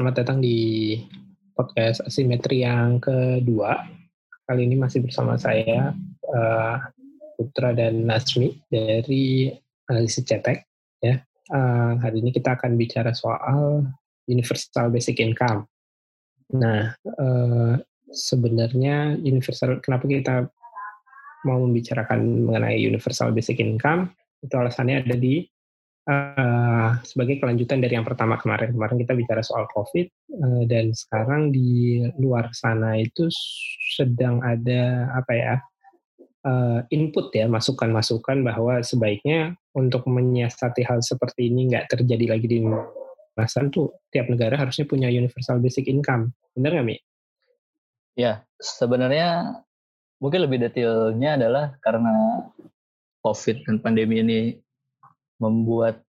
selamat datang di podcast asimetri yang kedua. Kali ini masih bersama saya uh, Putra dan Nasmi dari analisis cetek. Ya, uh, hari ini kita akan bicara soal universal basic income. Nah, uh, sebenarnya universal kenapa kita mau membicarakan mengenai universal basic income itu alasannya ada di uh, sebagai kelanjutan dari yang pertama kemarin. Kemarin kita bicara soal COVID uh, dan sekarang di luar sana itu sedang ada apa ya uh, input ya masukan-masukan bahwa sebaiknya untuk menyiasati hal seperti ini nggak terjadi lagi di masa tuh tiap negara harusnya punya universal basic income. Benar nggak Mi? Ya, sebenarnya mungkin lebih detailnya adalah karena COVID dan pandemi ini membuat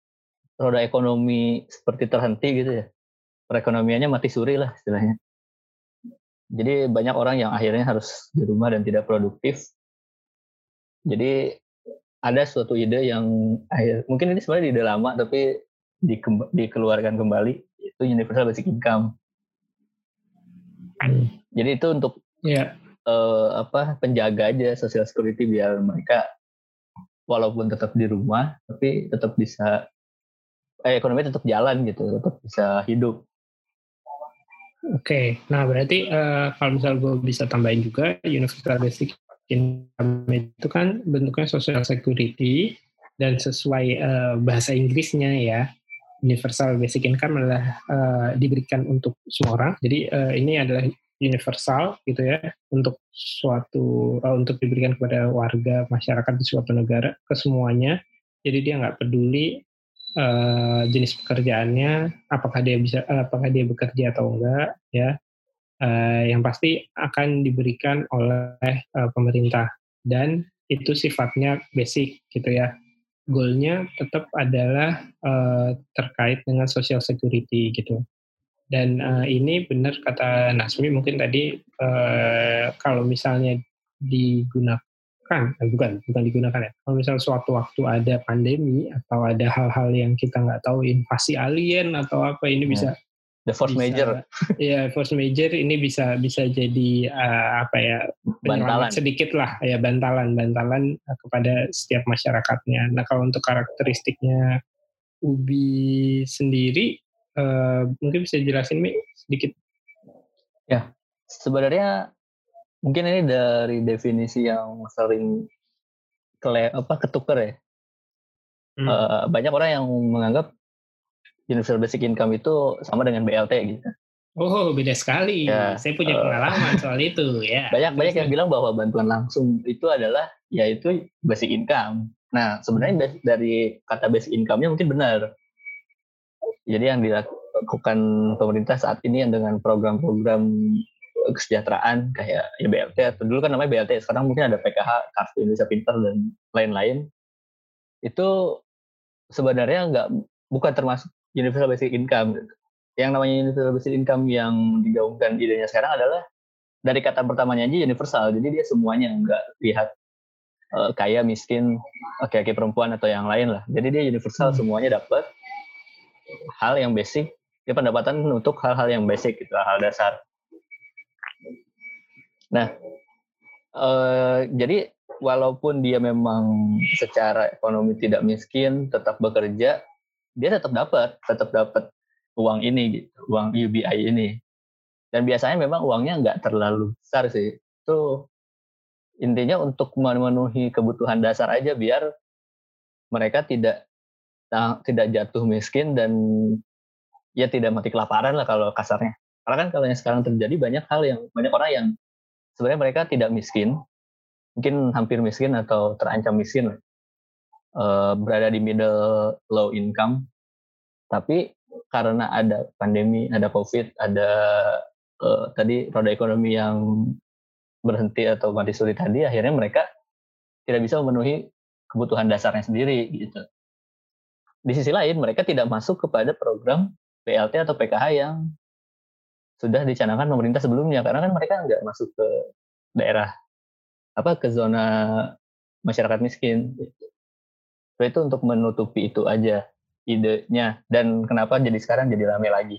roda ekonomi seperti terhenti gitu ya. Perekonomiannya mati suri lah istilahnya. Jadi banyak orang yang akhirnya harus di rumah dan tidak produktif. Jadi ada suatu ide yang akhir mungkin ini sebenarnya ide lama tapi dikeluarkan kembali itu universal basic income. Jadi itu untuk yeah. Iya. uh, apa penjaga aja social security biar mereka walaupun tetap di rumah tapi tetap bisa eh, ekonomi tetap jalan gitu tetap bisa hidup. Oke okay. nah berarti uh, kalau misal gue bisa tambahin juga universal basic income itu kan bentuknya social security dan sesuai uh, bahasa Inggrisnya ya. Universal basic income adalah uh, diberikan untuk semua orang. Jadi uh, ini adalah universal gitu ya untuk suatu uh, untuk diberikan kepada warga masyarakat di suatu negara ke semuanya. Jadi dia nggak peduli uh, jenis pekerjaannya apakah dia bisa uh, apakah dia bekerja atau enggak ya. Uh, yang pasti akan diberikan oleh uh, pemerintah. Dan itu sifatnya basic gitu ya. Goalnya tetap adalah uh, terkait dengan social security gitu. Dan uh, ini benar kata Nasmi mungkin tadi uh, kalau misalnya digunakan, eh, bukan bukan digunakan ya. Kalau misalnya suatu waktu ada pandemi atau ada hal-hal yang kita nggak tahu invasi alien atau apa ini yeah. bisa the force bisa, major. Ya force major ini bisa bisa jadi uh, apa ya bantalan sedikit lah ya bantalan bantalan kepada setiap masyarakatnya. Nah kalau untuk karakteristiknya Ubi sendiri Uh, mungkin bisa jelasin Mi sedikit. Ya, sebenarnya mungkin ini dari definisi yang sering kele apa ketuker ya. Hmm. Uh, banyak orang yang menganggap universal basic income itu sama dengan BLT gitu. Oh, beda sekali. Ya, Saya punya uh, pengalaman soal itu ya. Banyak banyak yang bilang bahwa bantuan langsung itu adalah yaitu basic income. Nah, sebenarnya dari kata basic income-nya mungkin benar. Jadi yang dilakukan pemerintah saat ini yang dengan program-program kesejahteraan kayak ya BLT atau dulu kan namanya BLT sekarang mungkin ada PKH Kartu Indonesia Pintar dan lain-lain. Itu sebenarnya nggak bukan termasuk universal basic income. Yang namanya universal basic income yang digaungkan idenya sekarang adalah dari kata pertamanya aja universal jadi dia semuanya nggak lihat uh, kaya miskin laki-laki perempuan atau yang lain lah. Jadi dia universal hmm. semuanya dapat hal yang basic. Ya pendapatan untuk hal-hal yang basic gitu hal dasar nah eh, jadi walaupun dia memang secara ekonomi tidak miskin tetap bekerja dia tetap dapat tetap dapat uang ini gitu uang UBI ini dan biasanya memang uangnya nggak terlalu besar sih itu intinya untuk memenuhi kebutuhan dasar aja biar mereka tidak tidak jatuh miskin dan ya tidak mati kelaparan lah kalau kasarnya. Karena kan kalau yang sekarang terjadi banyak hal yang banyak orang yang sebenarnya mereka tidak miskin, mungkin hampir miskin atau terancam miskin, uh, berada di middle low income, tapi karena ada pandemi, ada covid, ada uh, tadi roda ekonomi yang berhenti atau mati suri tadi, akhirnya mereka tidak bisa memenuhi kebutuhan dasarnya sendiri gitu. Di sisi lain mereka tidak masuk kepada program PLT atau PKH yang sudah dicanangkan pemerintah sebelumnya karena kan mereka nggak masuk ke daerah apa ke zona masyarakat miskin so, itu untuk menutupi itu aja idenya dan kenapa jadi sekarang jadi rame lagi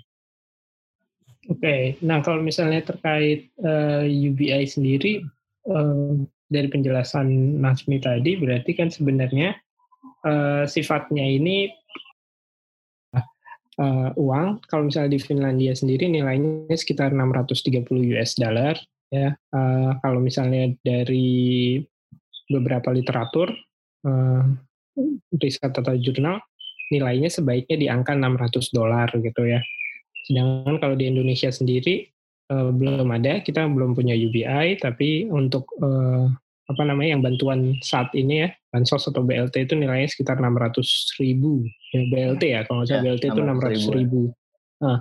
okay. nah kalau misalnya terkait uh, eh, UBI sendiri uh, dari penjelasan Nasmi tadi berarti kan sebenarnya uh, sifatnya ini uh, uang. Kalau misalnya di Finlandia sendiri nilainya sekitar 630 US dollar ya. Uh, kalau misalnya dari beberapa literatur uh, riset atau jurnal nilainya sebaiknya di angka 600 dolar gitu ya. Sedangkan kalau di Indonesia sendiri uh, belum ada. Kita belum punya UBI tapi untuk uh, apa namanya yang bantuan saat ini ya bansos atau BLT itu nilainya sekitar 600 ribu. Ya BLT ya kalau nggak salah ya, BLT itu 600 ribu nah,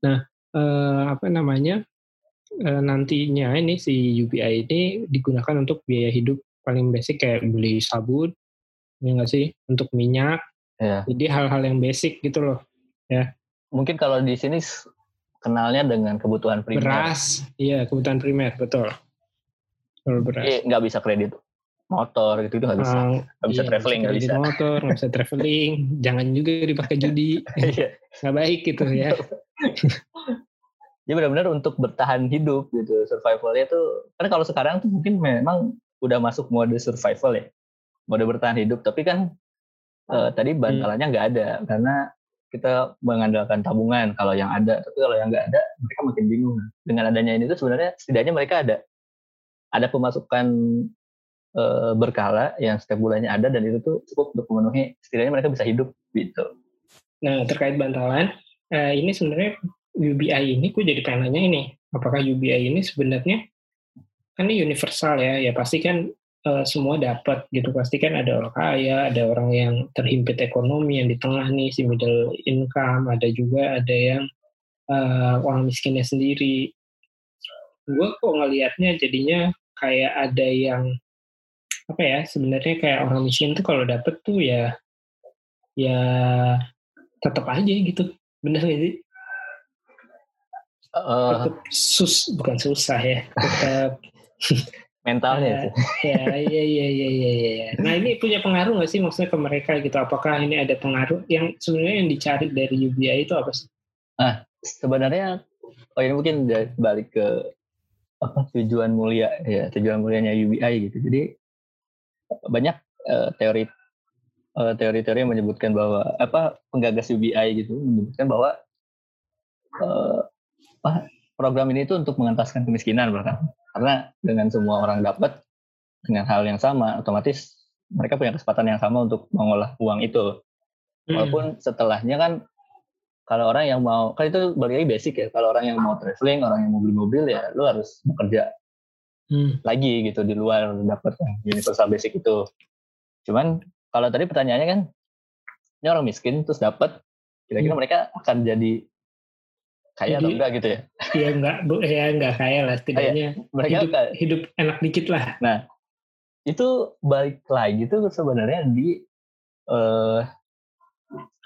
nah eh, apa namanya eh, nantinya ini si UBI ini digunakan untuk biaya hidup paling basic kayak beli sabun ya nggak sih untuk minyak. Ya. jadi hal-hal yang basic gitu loh ya. Mungkin kalau di sini kenalnya dengan kebutuhan primer. Beras iya kebutuhan primer betul beras. nggak bisa kredit motor gitu itu nggak bisa. Nggak bisa iya, traveling nggak bisa. motor nggak bisa traveling. Jangan juga dipakai judi. Iya. nggak baik gitu ya. Jadi benar-benar untuk bertahan hidup gitu survivalnya tuh karena kalau sekarang tuh mungkin memang udah masuk mode survival ya mode bertahan hidup. Tapi kan uh, tadi hmm. bantalannya nggak ada karena kita mengandalkan tabungan. Kalau yang ada tapi kalau yang nggak ada mereka makin bingung. Dengan adanya ini tuh sebenarnya setidaknya mereka ada ada pemasukan e, berkala yang setiap bulannya ada dan itu tuh cukup untuk memenuhi setidaknya mereka bisa hidup gitu. Nah terkait bantalan eh, ini sebenarnya UBI ini, gue jadi pengen nanya ini, apakah UBI ini sebenarnya kan ini universal ya, ya pasti kan uh, semua dapat gitu, pasti kan ada orang kaya, ada orang yang terhimpit ekonomi yang di tengah nih si middle income, ada juga ada yang uh, orang miskinnya sendiri gue kok ngelihatnya jadinya kayak ada yang apa ya sebenarnya kayak orang miskin tuh kalau dapet tuh ya ya tetap aja gitu. Bener gak sih? Uh, tetap sus bukan susah ya tetap mentalnya ya, ya ya ya ya ya ya nah ini punya pengaruh nggak sih maksudnya ke mereka gitu? Apakah ini ada pengaruh? Yang sebenarnya yang dicari dari UBI itu apa sih? Ah sebenarnya oh ini mungkin balik ke apa tujuan mulia ya tujuan mulianya UBI gitu. Jadi banyak uh, teori uh, teori-teori yang menyebutkan bahwa apa penggagas UBI gitu menyebutkan bahwa uh, apa, program ini itu untuk mengentaskan kemiskinan bahkan. Karena dengan semua orang dapat dengan hal yang sama otomatis mereka punya kesempatan yang sama untuk mengolah uang itu. Hmm. walaupun setelahnya kan kalau orang yang mau kan itu balik lagi basic ya kalau orang yang mau traveling orang yang mau beli mobil ya lu harus bekerja hmm. lagi gitu di luar dapat universal basic itu cuman kalau tadi pertanyaannya kan ini orang miskin terus dapat kira-kira hmm. mereka akan jadi kaya jadi, atau enggak gitu ya iya enggak bu ya enggak kaya lah setidaknya mereka hidup, hidup enak dikit lah nah itu balik lagi tuh sebenarnya di uh,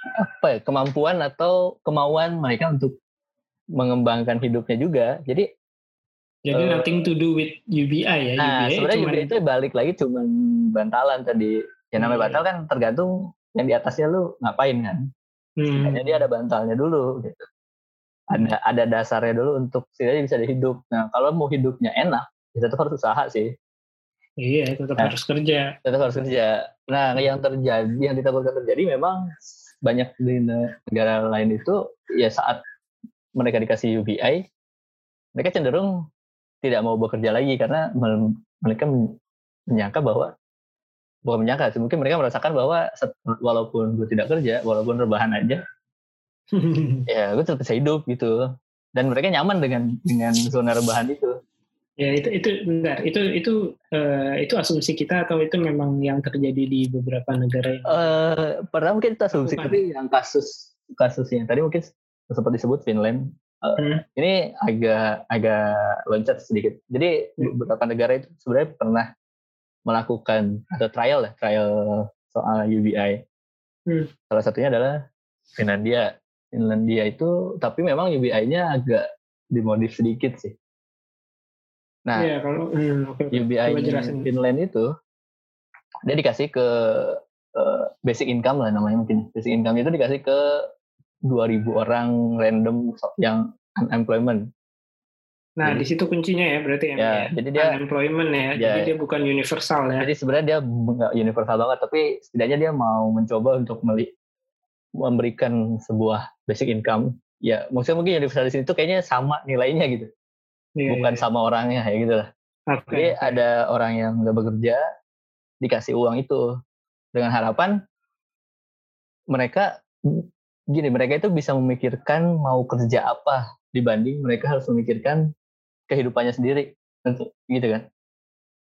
apa ya kemampuan atau kemauan mereka untuk mengembangkan hidupnya juga. Jadi jadi uh, nothing to do with UBI ya. Nah, UBI sebenarnya UBI itu balik lagi cuma bantalan tadi. Ya namanya hmm. bantal kan tergantung yang di atasnya lu ngapain kan. Hmm. Dia ada bantalnya dulu gitu. Ada ada dasarnya dulu untuk setidaknya bisa dihidup. Nah, kalau mau hidupnya enak, ya tetap harus usaha sih. Iya, tetap nah, harus kerja. Tetap harus kerja. Nah, yang terjadi, yang ditakutkan terjadi memang banyak di negara lain itu ya saat mereka dikasih UBI mereka cenderung tidak mau bekerja lagi karena mereka menyangka bahwa bukan menyangka sih mungkin mereka merasakan bahwa walaupun gue tidak kerja walaupun rebahan aja ya gue tetap bisa hidup gitu. Dan mereka nyaman dengan dengan zona rebahan itu Ya itu itu bentar. Itu itu uh, itu asumsi kita atau itu memang yang terjadi di beberapa negara yang uh, pertama mungkin itu asumsi tapi yang kasus kasusnya tadi mungkin seperti disebut Finland. Uh, hmm. ini agak agak loncat sedikit. Jadi hmm. beberapa negara itu sebenarnya pernah melakukan atau trial ya trial soal UBI hmm. salah satunya adalah Finlandia. Finlandia itu tapi memang UBI-nya agak dimodif sedikit sih Nah, yeah, kalau, hmm, okay, UBI Finland itu dia dikasih ke uh, basic income lah namanya mungkin. Basic income itu dikasih ke 2000 orang random yang unemployment. Nah, jadi, di situ kuncinya ya berarti ya. ya, jadi dia unemployment ya. ya. Jadi dia bukan universal ya. Jadi sebenarnya dia nggak universal banget, tapi setidaknya dia mau mencoba untuk meli memberikan sebuah basic income. Ya, maksudnya mungkin universal di situ kayaknya sama nilainya gitu. Ya, bukan ya. sama orangnya ya gitu lah. Okay. Jadi ada orang yang nggak bekerja dikasih uang itu dengan harapan mereka gini mereka itu bisa memikirkan mau kerja apa dibanding mereka harus memikirkan kehidupannya sendiri gitu kan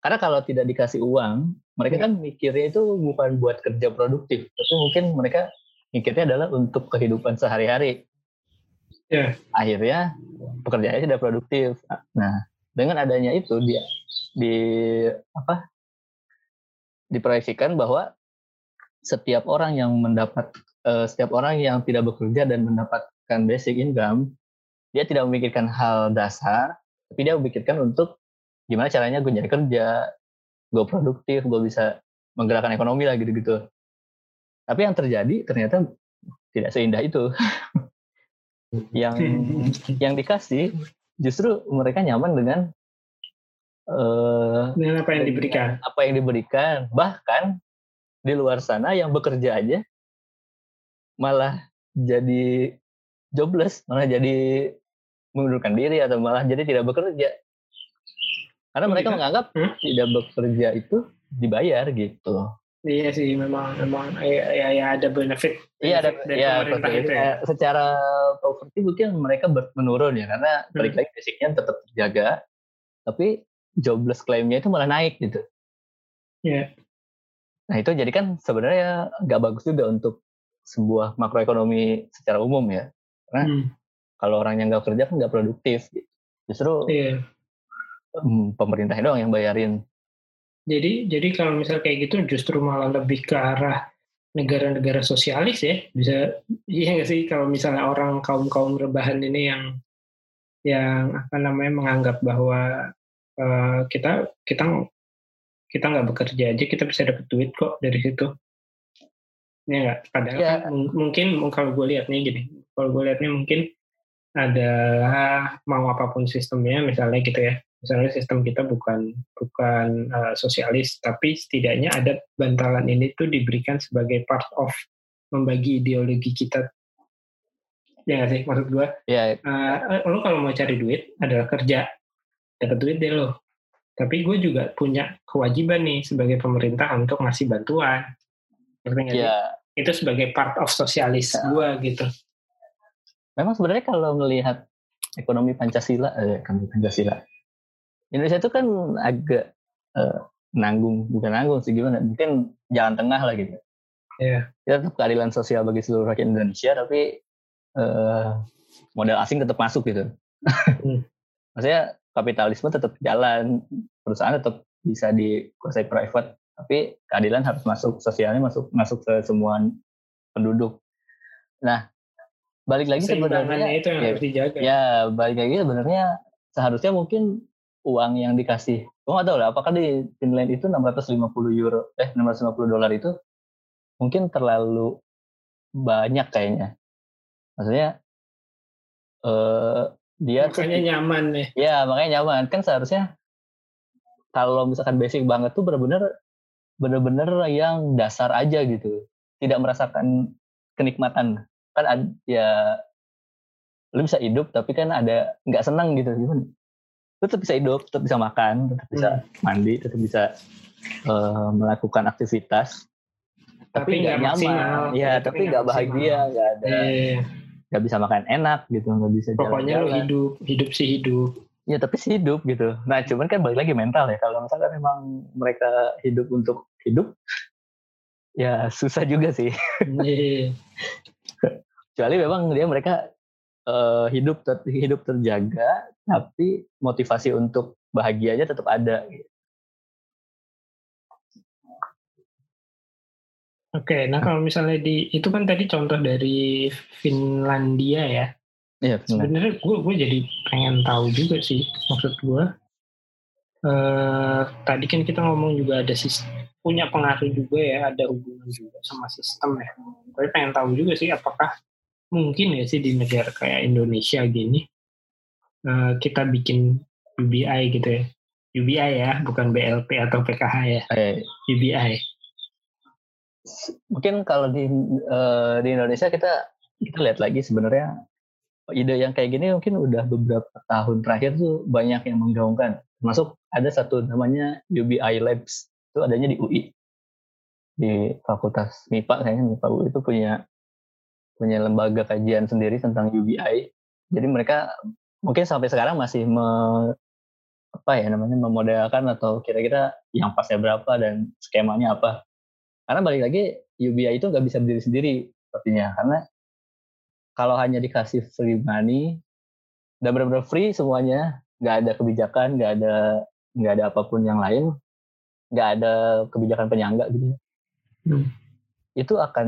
karena kalau tidak dikasih uang mereka iya. kan mikirnya itu bukan buat kerja produktif tapi mungkin mereka mikirnya adalah untuk kehidupan sehari-hari yeah. akhirnya pekerjaannya tidak produktif nah dengan adanya itu dia di apa diproyeksikan bahwa setiap orang yang mendapat uh, setiap orang yang tidak bekerja dan mendapatkan basic income, dia tidak memikirkan hal dasar, tapi dia memikirkan untuk gimana caranya gue nyari kerja, gue produktif, gue bisa menggerakkan ekonomi lah gitu-gitu. Tapi yang terjadi ternyata tidak seindah itu. yang yang dikasih justru mereka nyaman dengan uh, dengan apa yang diberikan. Apa yang diberikan, bahkan di luar sana yang bekerja aja malah jadi jobless, malah jadi mengundurkan diri atau malah jadi tidak bekerja. Karena mereka iya. menganggap hmm? tidak bekerja itu dibayar gitu. Iya sih, memang memang ya, ya, ya ada benefit. Iya ada ya, itu ya. Secara poverty mungkin mereka menurun ya karena hmm. balik lagi basicnya tetap terjaga, tapi jobless claimnya itu malah naik gitu. Iya. Nah itu jadi kan sebenarnya nggak bagus juga untuk sebuah makroekonomi secara umum ya. Karena hmm. kalau orang yang nggak kerja kan nggak produktif. Justru yeah. um, pemerintahnya doang yang bayarin. Jadi jadi kalau misal kayak gitu justru malah lebih ke arah negara-negara sosialis ya. Bisa iya nggak sih? Kalau misalnya orang kaum kaum rebahan ini yang yang apa namanya menganggap bahwa uh, kita kita kita nggak bekerja aja kita bisa dapat duit kok dari situ. Ya nggak? Padahal ya. kan mungkin kalau gue lihatnya gini kalau gue lihatnya mungkin adalah mau apa pun sistemnya misalnya gitu ya misalnya sistem kita bukan bukan uh, sosialis tapi setidaknya ada bantalan ini tuh diberikan sebagai part of membagi ideologi kita. Ya gak sih? Maksud gue ya. uh, lo kalau mau cari duit adalah kerja. Dapat duit deh lo tapi gue juga punya kewajiban nih sebagai pemerintah untuk ngasih bantuan. Yeah. itu sebagai part of sosialis yeah. gue gitu. Memang sebenarnya kalau melihat ekonomi pancasila eh, ekonomi pancasila Indonesia itu kan agak eh, nanggung bukan nanggung sih gimana mungkin jalan tengah lah gitu yeah. kita tetap keadilan sosial bagi seluruh rakyat Indonesia tapi eh, modal asing tetap masuk gitu hmm. maksudnya kapitalisme tetap jalan perusahaan tetap bisa dikuasai private tapi keadilan harus masuk sosialnya masuk masuk ke semua penduduk nah balik lagi sebenarnya itu yang ya, harus dijaga ya balik lagi sebenarnya seharusnya mungkin uang yang dikasih. Gue nggak tahu lah apakah di Finland itu 650 euro eh 650 dolar itu mungkin terlalu banyak kayaknya. Maksudnya eh, dia makanya tuh, nyaman nih. Ya makanya nyaman. Kan seharusnya kalau misalkan basic banget tuh bener-bener bener-bener yang dasar aja gitu. Tidak merasakan kenikmatan. Kan ya lu bisa hidup tapi kan ada nggak senang gitu. Gimana lu tetap bisa hidup tetap bisa makan tetap bisa hmm. mandi tetap bisa uh, melakukan aktivitas. Tapi nggak nyaman. ya tapi nggak bahagia nggak ada iya. nggak bisa makan enak gitu nggak bisa pokoknya jalan lu hidup hidup sih hidup. Ya tapi sih hidup gitu. Nah cuman kan balik lagi mental ya. Kalau misalkan memang mereka hidup untuk hidup ya susah juga sih. Yeah. kecuali memang dia mereka uh, hidup ter, hidup terjaga tapi motivasi untuk bahagianya tetap ada Oke, nah kalau misalnya di itu kan tadi contoh dari Finlandia ya. Iya. Sebenarnya gue gue jadi pengen tahu juga sih maksud gue. Uh, tadi kan kita ngomong juga ada sistem punya pengaruh juga ya, ada hubungan juga sama sistem ya. Gue pengen tahu juga sih apakah mungkin ya sih di negara kayak Indonesia gini uh, kita bikin UBI gitu ya. UBI ya, bukan BLP atau PKH ya. Eh, UBI. Mungkin kalau di uh, di Indonesia kita kita lihat lagi sebenarnya ide yang kayak gini mungkin udah beberapa tahun terakhir tuh banyak yang menggaungkan. Masuk ada satu namanya UBI Labs itu adanya di UI di Fakultas MIPA kayaknya MIPA UI itu punya punya lembaga kajian sendiri tentang UBI. Jadi mereka mungkin sampai sekarang masih me, apa ya namanya memodelkan atau kira-kira yang pasnya berapa dan skemanya apa. Karena balik lagi UBI itu nggak bisa berdiri sendiri sepertinya karena kalau hanya dikasih free money dan benar-benar free semuanya nggak ada kebijakan nggak ada nggak ada apa pun yang lain nggak ada kebijakan penyangga gitu hmm. itu akan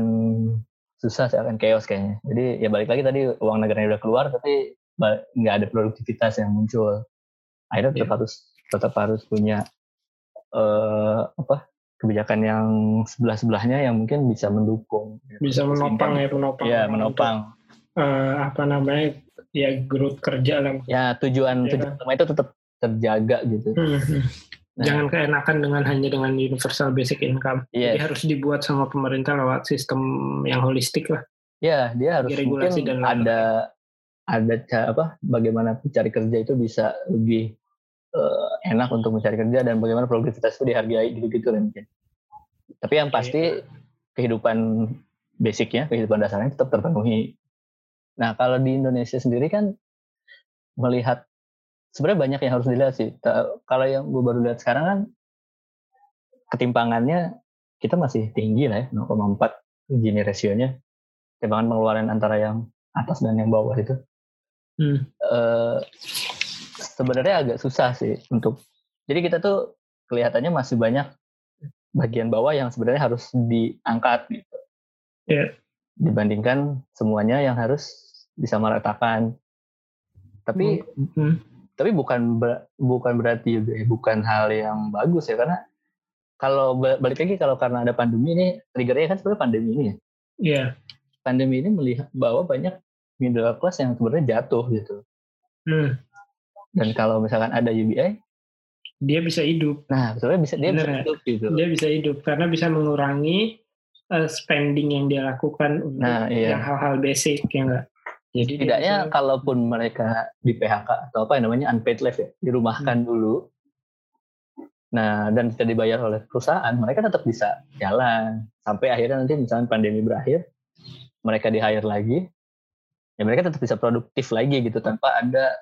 susah sih akan chaos kayaknya jadi ya balik lagi tadi uang negaranya udah keluar tapi nggak ada produktivitas yang muncul akhirnya tetap yeah. harus tetap harus punya uh, apa kebijakan yang sebelah sebelahnya yang mungkin bisa mendukung bisa menopang ya menopang ya menopang uh, apa namanya ya growth kerja lah ya tujuan ya. tujuan utama itu tetap terjaga gitu hmm. hmm. Nah. Jangan keenakan dengan hanya dengan universal basic income. Yes. Jadi harus dibuat sama pemerintah lewat sistem yang holistik lah. Ya, dia harus regulasi dan ada ada apa bagaimana mencari kerja itu bisa lebih uh, enak untuk mencari kerja dan bagaimana produktivitas itu dihargai gitu-gitu kan mungkin. Tapi yang pasti kehidupan basicnya, kehidupan dasarnya tetap terpenuhi. Nah, kalau di Indonesia sendiri kan melihat sebenarnya banyak yang harus dilihat sih. Kalau yang gue baru lihat sekarang kan ketimpangannya kita masih tinggi lah ya, 0,4 Gini rasionya. Ketimpangan pengeluaran antara yang atas dan yang bawah itu. Hmm. Uh, sebenarnya agak susah sih untuk. Jadi kita tuh kelihatannya masih banyak bagian bawah yang sebenarnya harus diangkat gitu. Yeah. Dibandingkan semuanya yang harus bisa meratakan. Tapi mm -hmm tapi bukan ber, bukan berarti juga ya, bukan hal yang bagus ya karena kalau balik lagi kalau karena ada pandemi ini triggernya kan sebenarnya pandemi ini ya. Iya. Yeah. Pandemi ini melihat bahwa banyak middle class yang sebenarnya jatuh gitu. Hmm. Dan kalau misalkan ada UBI, dia bisa hidup. Nah, sebenarnya bisa dia Bener, bisa hidup gitu. Dia bisa hidup karena bisa mengurangi uh, spending yang dia lakukan untuk nah, iya. yang hal-hal basic ya enggak. Jadi tidaknya bisa... kalaupun mereka di PHK atau apa yang namanya unpaid leave ya, dirumahkan hmm. dulu. Nah, dan tidak dibayar oleh perusahaan, mereka tetap bisa jalan sampai akhirnya nanti misalnya pandemi berakhir, mereka di hire lagi, ya mereka tetap bisa produktif lagi gitu tanpa ada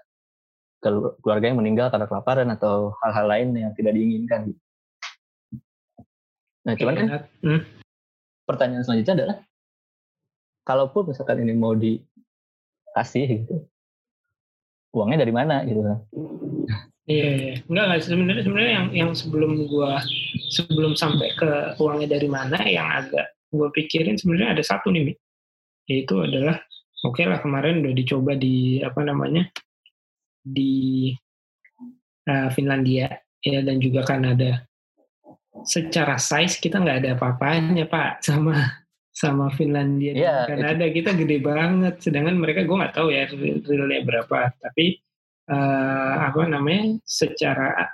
keluarga yang meninggal karena kelaparan atau hal-hal lain yang tidak diinginkan. Nah, cuman kan hmm. pertanyaan selanjutnya adalah, kalaupun misalkan ini mau di kasih gitu. Uangnya dari mana gitu kan. Iya, iya. enggak enggak. Sebenarnya sebenarnya yang yang sebelum gua sebelum sampai ke uangnya dari mana yang agak gua pikirin sebenarnya ada satu nih yaitu adalah oke okay lah kemarin udah dicoba di apa namanya di uh, Finlandia ya dan juga Kanada. Secara size kita nggak ada apa-apanya pak sama sama Finlandia yeah, dan Kanada. Itu. kita gede banget. Sedangkan mereka gue nggak tahu ya realnya berapa. Tapi uh, apa namanya secara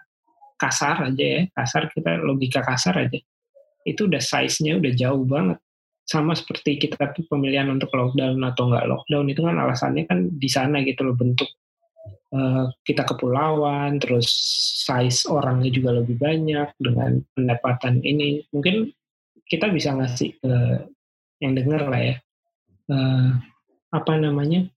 kasar aja ya. Kasar kita logika kasar aja. Itu udah size-nya udah jauh banget. Sama seperti kita pemilihan untuk lockdown atau nggak lockdown itu kan alasannya kan di sana gitu loh bentuk uh, kita kepulauan terus size orangnya juga lebih banyak dengan pendapatan ini. Mungkin kita bisa ngasih ke yang dengar lah ya. Uh, apa namanya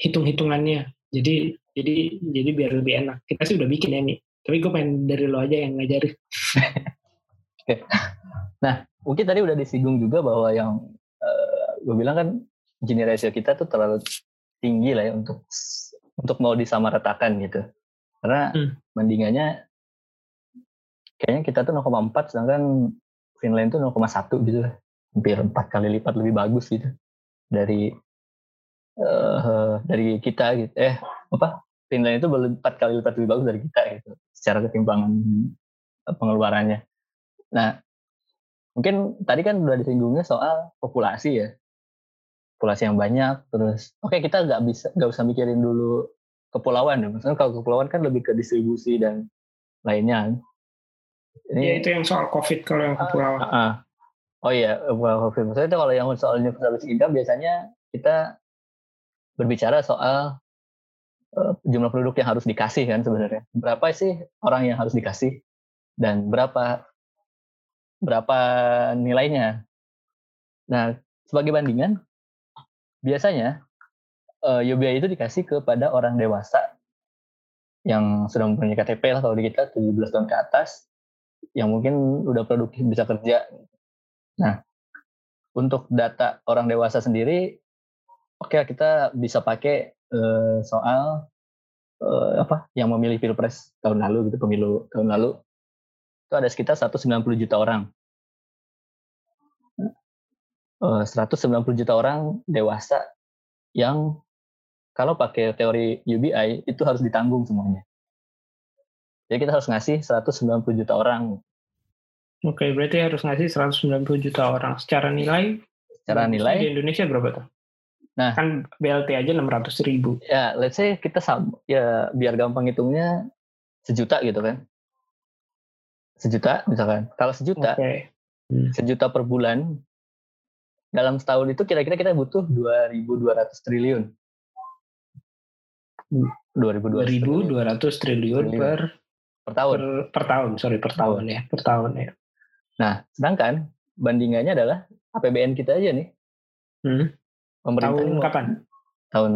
hitung-hitungannya. Jadi jadi jadi biar lebih enak. Kita sih udah bikin ya nih tapi gue pengen dari lo aja yang ngajarin. Nah mungkin tadi udah disinggung juga bahwa yang uh, gue bilang kan gini ratio kita tuh terlalu tinggi lah ya untuk untuk mau disamaratakan gitu. Karena hmm. bandingannya kayaknya kita tuh 0,4 sedangkan Finland tuh 0,1 gitu lah hampir empat kali lipat lebih bagus gitu dari uh, dari kita gitu eh apa Finland itu empat kali lipat lebih bagus dari kita gitu secara ketimpangan pengeluarannya nah mungkin tadi kan udah disinggungnya soal populasi ya populasi yang banyak terus oke okay, kita nggak bisa nggak usah mikirin dulu kepulauan ya. Maksudnya kalau kepulauan kan lebih ke distribusi dan lainnya. Ini, ya itu yang soal COVID kalau yang kepulauan. Uh, uh, oh iya, COVID. Maksudnya itu kalau yang soal universal income biasanya kita berbicara soal uh, jumlah produk yang harus dikasih kan sebenarnya. Berapa sih orang yang harus dikasih dan berapa berapa nilainya. Nah, sebagai bandingan biasanya uh, eh, UBI itu dikasih kepada orang dewasa yang sudah mempunyai KTP lah kalau di kita 17 tahun ke atas yang mungkin udah produktif bisa kerja. Nah, untuk data orang dewasa sendiri, oke okay, kita bisa pakai uh, soal uh, apa yang memilih pilpres tahun lalu gitu pemilu tahun lalu itu ada sekitar 190 juta orang. Uh, 190 juta orang dewasa yang kalau pakai teori UBI itu harus ditanggung semuanya. Jadi kita harus ngasih 190 juta orang. Oke, berarti harus ngasih 190 juta orang. Secara nilai? Secara nilai? Di Indonesia berapa tuh? Nah, kan BLT aja 600 ribu. Ya, let's say kita sama, ya biar gampang hitungnya sejuta gitu kan. Sejuta misalkan. Kalau sejuta, okay. hmm. sejuta per bulan, dalam setahun itu kira-kira kita butuh 2.200 triliun. 2.200 triliun, triliun per per tahun. Per, per tahun, sorry per tahun ya, per tahun ya. Nah, sedangkan bandingannya adalah APBN kita aja nih. Hmm. Pemerintah tahun kapan? Tahun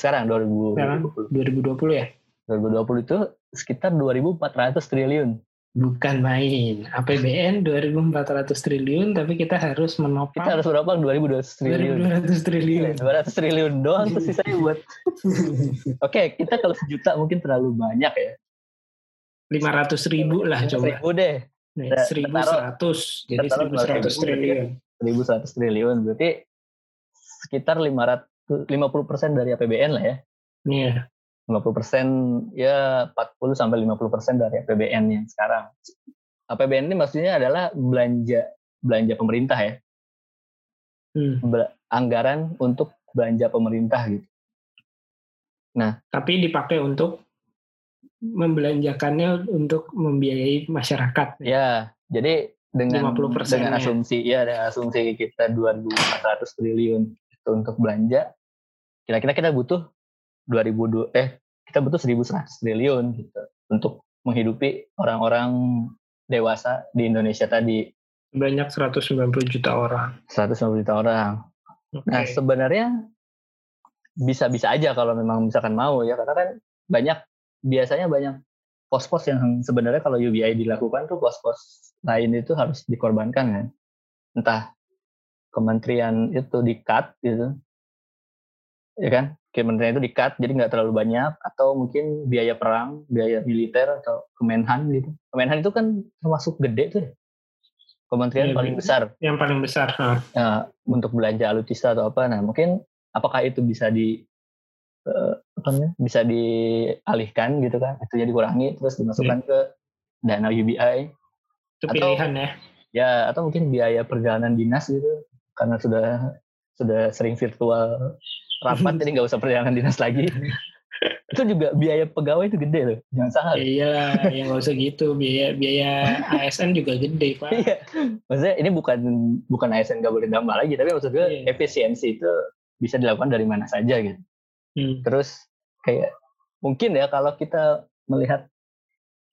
sekarang 2020. Sekarang 2020 ya? 2020 itu sekitar 2.400 triliun. Bukan main. APBN 2.400 triliun, tapi kita harus menopang. Kita harus berapa? 2.200 triliun. 2.200 triliun. 200 triliun doang terus sisanya buat. Oke, okay, kita kalau sejuta mungkin terlalu banyak ya. 500 ribu lah coba. Ribu deh. Nih, 1100. Jadi 1100 triliun. 1100 triliun. Berarti sekitar 500, 50 persen dari APBN lah ya. Iya. 50 persen ya 40 sampai 50 persen dari APBN yang sekarang. APBN ini maksudnya adalah belanja belanja pemerintah ya. Hmm. Anggaran untuk belanja pemerintah gitu. Nah, tapi dipakai untuk membelanjakannya untuk membiayai masyarakat. Ya, jadi dengan 50 dengan asumsi ya dengan asumsi kita 2.400 triliun itu untuk belanja, kira-kira kita butuh 2000 eh kita butuh 1100 triliun gitu untuk menghidupi orang-orang dewasa di Indonesia tadi. Banyak 190 juta orang. 190 juta orang. Okay. Nah, sebenarnya bisa-bisa aja kalau memang misalkan mau ya karena kan banyak biasanya banyak pos-pos yang sebenarnya kalau UBI dilakukan tuh pos-pos lain itu harus dikorbankan kan. Entah kementerian itu di-cut gitu. Ya kan? kementerian itu di-cut jadi nggak terlalu banyak atau mungkin biaya perang, biaya militer atau Kemenhan gitu. Kemenhan itu kan termasuk gede tuh ya. Kementerian ya, paling besar. Yang paling besar. Nah, untuk belanja alutsista atau apa. Nah, mungkin apakah itu bisa di uh, apa namanya? bisa dialihkan gitu kan? Itu jadi kurangi terus dimasukkan ya. ke dana UBI. Itu atau, pilihan ya. Ya, atau mungkin biaya perjalanan dinas gitu karena sudah sudah sering virtual rapat jadi nggak usah perjalanan dinas lagi itu juga biaya pegawai itu gede loh jangan salah iya yang nggak usah gitu biaya biaya ASN juga gede pak iya maksudnya ini bukan bukan ASN nggak boleh nambah lagi tapi maksud gue iya. efisiensi itu bisa dilakukan dari mana saja gitu hmm. terus kayak mungkin ya kalau kita melihat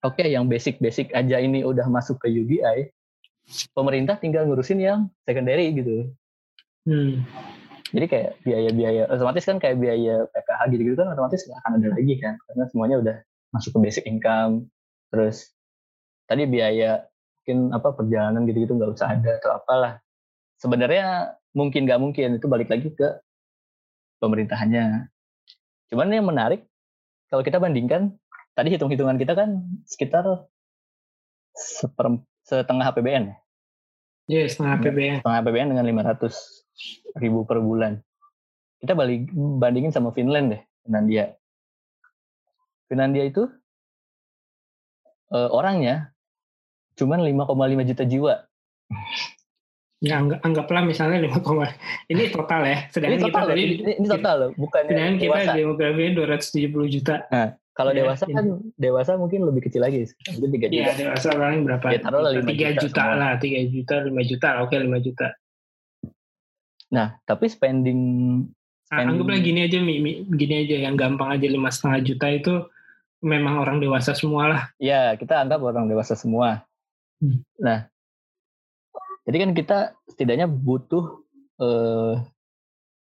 oke okay, yang basic-basic aja ini udah masuk ke UBI pemerintah tinggal ngurusin yang secondary gitu. Hmm. Jadi kayak biaya-biaya otomatis kan kayak biaya PKH gitu-gitu kan otomatis nggak akan ada lagi kan karena semuanya udah masuk ke basic income. Terus tadi biaya mungkin apa perjalanan gitu-gitu nggak usah ada atau apalah. Sebenarnya mungkin nggak mungkin itu balik lagi ke pemerintahannya cuman yang menarik kalau kita bandingkan tadi hitung-hitungan kita kan sekitar seper, setengah APBN ya Iya, yeah, setengah APBN. Setengah APBN dengan 500 ribu per bulan. Kita balik bandingin sama Finland deh, Finlandia. Finlandia itu uh, orangnya cuman 5,5 juta jiwa. Ya, anggap, anggaplah misalnya 5, ini total ya. Sedangkan ini total, kita tadi, ini, ini total loh, bukan Sedangkan kita dewasa. demografinya 270 juta. Nah, kalau ya, dewasa kan ini. dewasa mungkin lebih kecil lagi, mungkin 3 juta. Iya, dewasa paling berapa? Ya, taruhlah 5 3 juta, juta lah, 3 juta, 5 juta, oke 5 juta. Nah, tapi spending, spending... Nah, anggaplah gini aja, gini aja yang gampang aja lima setengah juta itu memang orang dewasa semua lah. Iya, kita anggap orang dewasa semua. Hmm. Nah, jadi kan kita setidaknya butuh eh,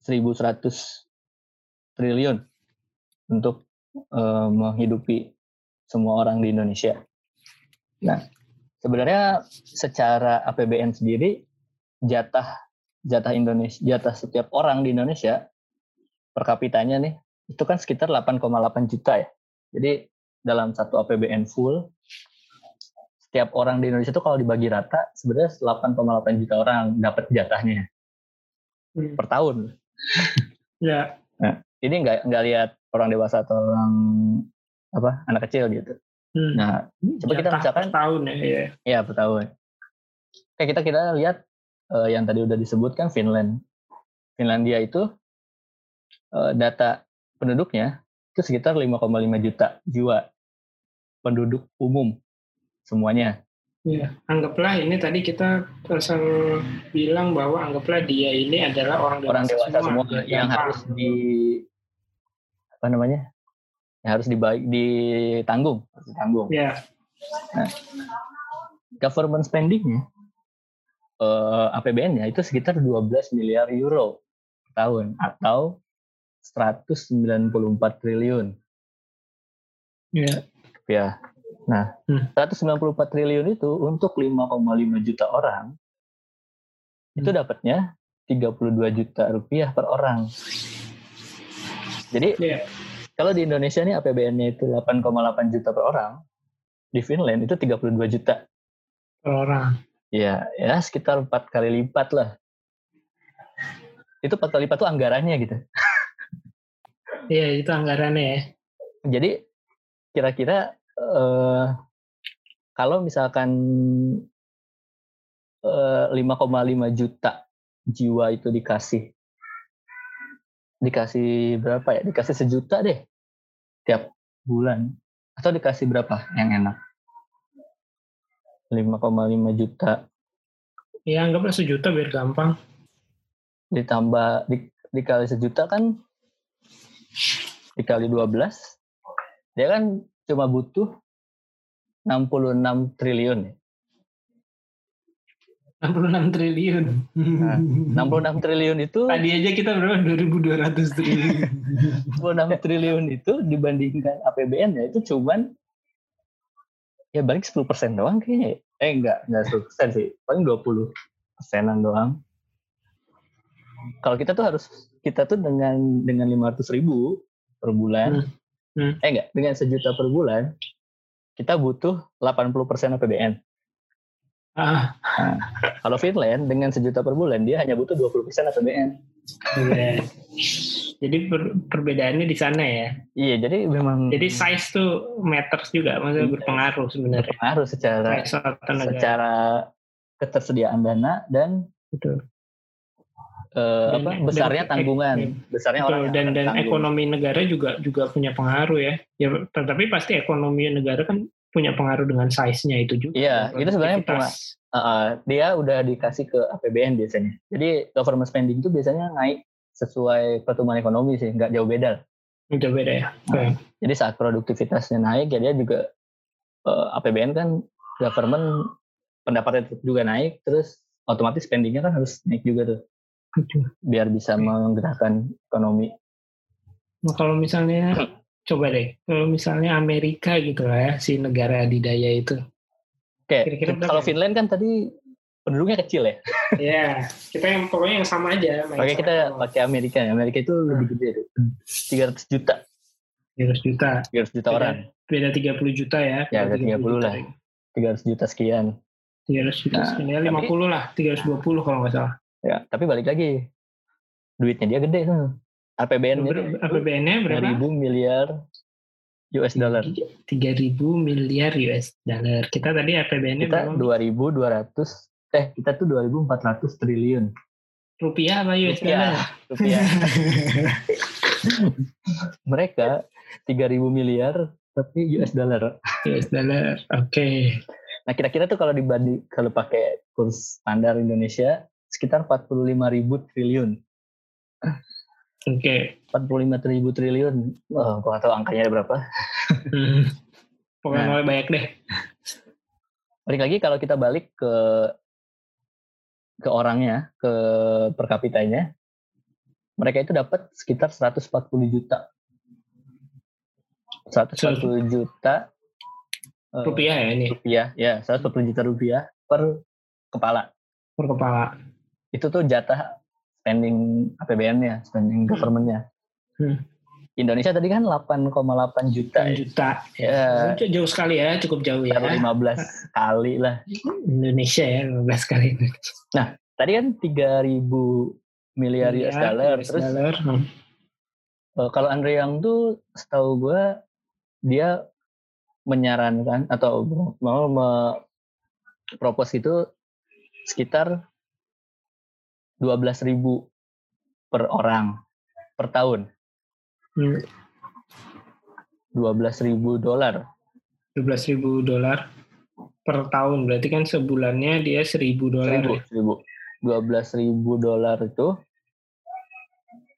1.100 triliun untuk eh, menghidupi semua orang di Indonesia. Nah, sebenarnya secara APBN sendiri jatah jatah Indonesia jatah setiap orang di Indonesia per kapitanya nih itu kan sekitar 8,8 juta ya. Jadi dalam satu APBN full setiap orang di Indonesia itu kalau dibagi rata sebenarnya 8,8 juta orang dapat jatahnya hmm. per tahun. ya. Nah, ini nggak nggak lihat orang dewasa atau orang apa anak kecil gitu. Hmm. Nah, coba kita misalkan per tahun ya. Iya, ya, per tahun. Kayak kita kita lihat uh, yang tadi udah disebutkan Finland. Finlandia itu uh, data penduduknya itu sekitar 5,5 juta jiwa penduduk umum semuanya. Ya, anggaplah ini tadi kita asal bilang bahwa anggaplah dia ini adalah orang dewasa, orang dewasa semua, semua yang harus di apa namanya? Yang harus dibaik ditanggung, ditanggung. Ya. Nah, government spendingnya uh, eh, APBN-nya itu sekitar 12 miliar euro tahun atau 194 triliun. Ya. Ya, Nah, hmm. 194 triliun itu untuk 5,5 juta orang hmm. itu dapatnya 32 juta rupiah per orang. Jadi yeah. kalau di Indonesia nih APBN-nya itu 8,8 juta per orang, di Finland itu 32 juta per orang. Ya, ya sekitar empat kali lipat lah. Itu empat kali lipat tuh anggarannya gitu. Iya, itu anggarannya ya. Jadi kira-kira uh, kalau misalkan uh, eh, 5,5 juta jiwa itu dikasih dikasih berapa ya? Dikasih sejuta deh tiap bulan atau dikasih berapa yang enak? 5,5 juta. Ya anggaplah sejuta biar gampang. Ditambah di, dikali sejuta kan dikali 12 dia kan cuma butuh 66 triliun. 66 triliun. Nah, 66 triliun itu tadi aja kita berapa 2200 triliun. 66 triliun itu dibandingkan APBN ya itu cuman ya balik 10 persen doang kayaknya. Eh enggak, enggak 10 persen sih. Paling 20 persenan doang. Kalau kita tuh harus kita tuh dengan dengan 500 ribu per bulan, hmm hmm. eh enggak dengan sejuta per bulan kita butuh 80% APBN. Ah. Nah, kalau Finland dengan sejuta per bulan dia hanya butuh 20% APBN. Yeah. Jadi per, perbedaannya di sana ya. Iya, jadi memang Jadi size tuh matters juga, maksudnya iya, berpengaruh sebenarnya. Berpengaruh secara secara ketersediaan dana dan betul uh, apa besarnya dan, tanggungan. besarnya betul, orang dan dan tanggung. ekonomi negara juga juga punya pengaruh ya. Ya tetapi pasti ekonomi negara kan punya pengaruh dengan size-nya itu juga. Iya itu sebenarnya punya, uh, dia udah dikasih ke APBN biasanya. Jadi government spending itu biasanya naik sesuai pertumbuhan ekonomi sih nggak jauh beda jauh beda ya nah, jadi saat produktivitasnya naik ya dia juga uh, APBN kan government pendapatnya juga naik terus otomatis spendingnya kan harus naik juga tuh biar bisa menggerakkan ekonomi. Nah, kalau misalnya coba deh, kalau misalnya Amerika gitu lah ya, si negara adidaya itu. Oke, Kira-kira kalau Finland kan tadi penduduknya kecil ya. Iya, kita yang pokoknya yang sama aja. Oke, kita pakai Amerika. Amerika itu hmm. lebih gede, 300 juta. 300 juta. 300 juta beda, orang. Beda 30 juta ya. Ya, beda 30, 30 lah. 300 juta sekian. 300 juta nah, sekian. Ya, 50 tapi, lah, 320 kalau nggak salah. Ya, tapi balik lagi. Duitnya dia gede tuh. APBN APBN-nya berapa? ribu miliar US dollar. 3000 miliar US dollar. Kita tadi APBN-nya Kita 2200 eh eh kita tuh 2.400 triliun. Rupiah apa US Rupiah. dollar? Rupiah. Mereka 3.000 miliar tapi US dollar. US dollar. Oke. Nah kira-kira tuh kalau dibanding kalau pakai kurs standar Indonesia sekitar 45.000 triliun. Oke. 45 ribu triliun. Oh, gua nggak tahu angkanya berapa. Hmm. Pokoknya Nah. banyak deh. Balik lagi kalau kita balik ke ke orangnya, ke per kapitanya, mereka itu dapat sekitar 140 juta. 140 juta eh, Rupiah ya ini rupiah, ya 140 juta rupiah per kepala. per kepala. Itu tuh jatah spending APBN-nya, spending government-nya. Hmm. Indonesia tadi kan 8,8 juta. 6 ya. juta. Ya, Jauh- Jauh sekali ya, cukup jauh ya. baru 15 kali lah. Indonesia ya, 15 kali. Tadi kan 3000 miliar US Miliar dollar. US Terus dollar. Hmm. eh, kalau Andre Yang tuh setahu gue dia menyarankan atau mau me- propose itu sekitar 12.000 per orang per tahun. Hmm. 12.000 dolar. 12 ribu dolar per tahun. Berarti kan sebulannya dia 1000 dolar. ya. 1000, 12.000 dolar itu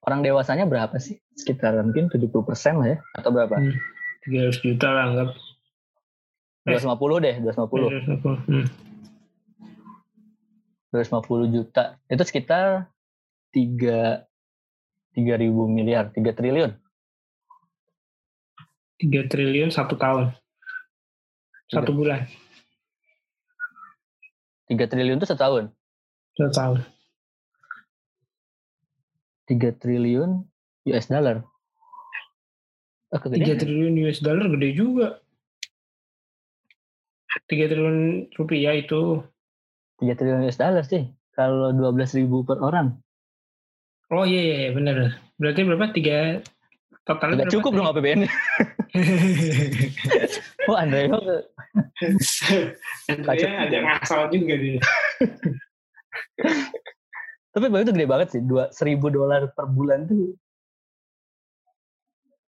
orang dewasanya berapa sih? Sekitar mungkin 70% lah ya atau berapa? Hmm. 300 juta lah anggap. 250 deh, 250. Hmm. 250 juta. Itu sekitar 3 3000 miliar, 3 triliun. 3 triliun satu tahun. Satu bulan. 3 triliun itu setahun. Satu tahun. 3 triliun US dollar. Oh, 3 kegedean. triliun US dollar gede juga. 3 triliun rupiah itu. 3 triliun US dollar sih. Kalau 12 ribu per orang. Oh iya, iya iya, benar. Berarti berapa? 3 totalnya Nggak cukup dong APBN. oh, Andre Yo ke- Andrea ada ngasal juga dia. Tapi itu gede banget sih. Dua, 1000 dolar per bulan tuh.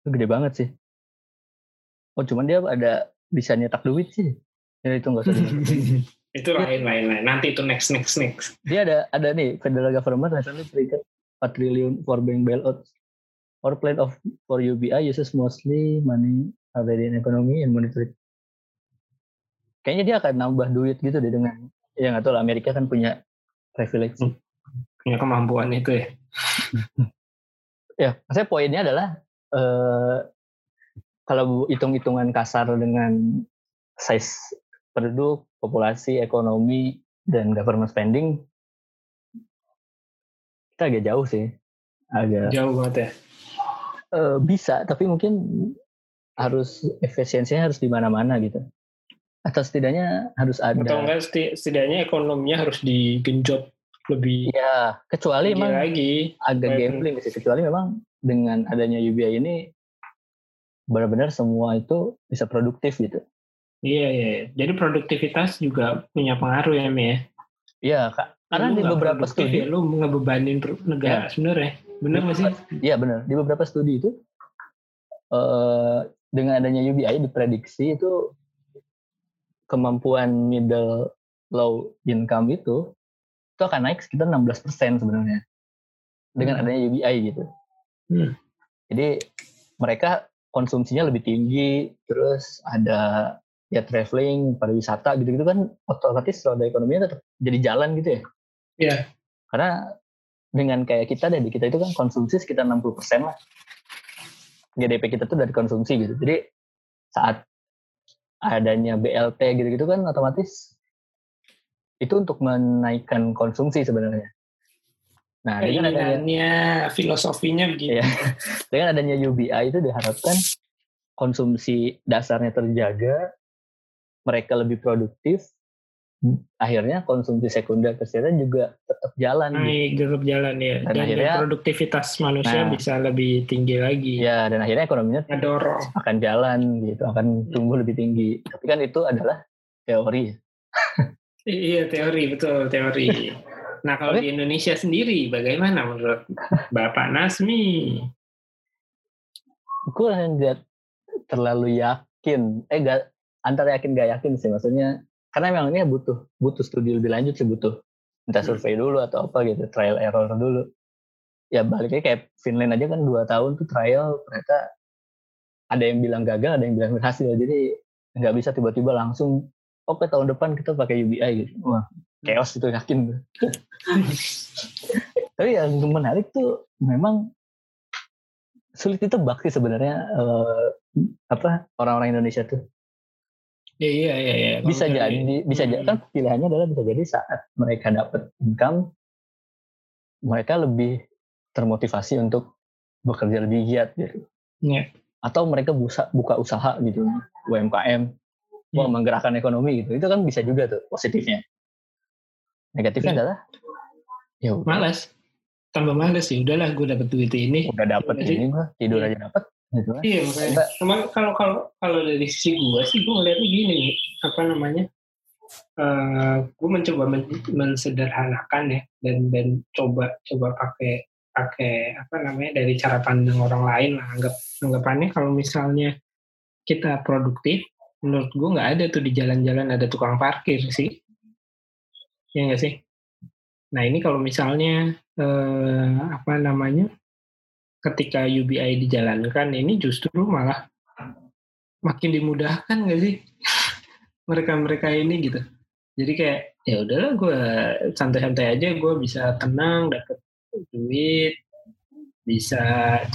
Itu gede banget sih. Oh, cuman dia ada bisa nyetak duit sih. Ya itu nggak usah. itu lain lain lain. Nanti itu next next next. dia ada ada nih federal government recently triggered 4 triliun for bank bailout or plan of for UBI uses mostly money already in economy and monetary kayaknya dia akan nambah duit gitu deh dengan ya nggak tahu lah Amerika kan punya privilege Hmm. Punya kemampuan itu ya. ya saya poinnya adalah eh, kalau hitung-hitungan kasar dengan size penduduk populasi ekonomi dan government spending kita agak jauh sih agak Jauh banget ya. Eh, bisa tapi mungkin harus efisiensinya harus di mana-mana gitu atau setidaknya harus ada Atau enggak seti- setidaknya ekonominya harus digenjot lebih ya kecuali memang lagi. agak gambling sih kecuali memang dengan adanya UBI ini benar-benar semua itu bisa produktif gitu Iya, iya. iya. Jadi produktivitas juga punya pengaruh ya, Mi ya. Iya, Kak. Karena Lu di beberapa studi, ya, lu ngebebanin negara sebenarnya. Bener nggak sih? Iya benar. Di beberapa studi itu eh dengan adanya UBI diprediksi itu kemampuan middle low income itu itu akan naik sekitar 16% sebenarnya dengan Hmm. adanya UBI gitu. Hmm. Jadi mereka konsumsinya lebih tinggi, terus ada ya traveling, pariwisata gitu-gitu kan otomatis roda ekonominya tetap jadi jalan gitu ya. Iya. Karena dengan kayak kita deh, di kita itu kan konsumsi sekitar 60% lah. GDP kita tuh dari konsumsi gitu. Jadi saat adanya BLT gitu-gitu kan otomatis itu untuk menaikkan konsumsi sebenarnya. Nah, dengan adanya, filosofinya begitu. Iya. dengan adanya UBI itu diharapkan konsumsi dasarnya terjaga, mereka lebih produktif, akhirnya konsumsi sekunder tersier juga tetap jalan. gitu. Naik tetap jalan ya. Dan Dan, akhirnya- produktivitas manusia Nah. bisa lebih tinggi lagi. Ya, dan akhirnya ekonominya Ngedorong. akan jalan gitu, akan tumbuh lebih tinggi. Tapi kan itu adalah teori. Iya teori betul teori. Nah kalau di Indonesia sendiri bagaimana menurut Bapak Nasmi? Gue nggak terlalu yakin. Eh gak antara yakin gak yakin sih. Maksudnya karena memang ini butuh butuh studi lebih lanjut sih butuh entah hmm. survei dulu atau apa gitu trial error dulu. Ya baliknya kayak Finland aja kan dua tahun tuh trial ternyata ada yang bilang gagal ada yang bilang berhasil. Jadi nggak bisa tiba-tiba langsung oke okay, tahun depan kita pakai UBI gitu. Wah chaos itu yakin. Tapi yang menarik tuh memang sulit itu bakti sebenarnya uh, apa orang-orang Indonesia tuh Iya iya iya. iya. Bisa jadi, bisa jadi kan pilihannya adalah bisa jadi saat mereka dapat income, mereka lebih termotivasi untuk bekerja lebih giat gitu. Iya. Atau mereka buka, buka usaha gitu, UMKM, mau iya. menggerakkan ekonomi gitu. Itu kan bisa juga tuh positifnya. Negatifnya ya. adalah ya udah. malas. Tambah malas sih. Udahlah gue dapet duit ini. Udah dapet ini mah tidur aja dapet gitu kan. Iya makanya. Cuman kalau kalau kalau dari sisi gue sih gue ngeliatnya gini apa namanya? Uh, gue mencoba men mensederhanakan ya dan dan coba coba pakai pakai apa namanya dari cara pandang orang lain lah anggap anggapannya kalau misalnya kita produktif menurut gue nggak ada tuh di jalan-jalan ada tukang parkir sih ya nggak sih nah ini kalau misalnya eh, apa namanya ketika UBI dijalankan ini justru malah makin dimudahkan gak sih? Mereka-mereka ini gitu. Jadi kayak ya udahlah gue santai-santai aja gue bisa tenang dapat duit bisa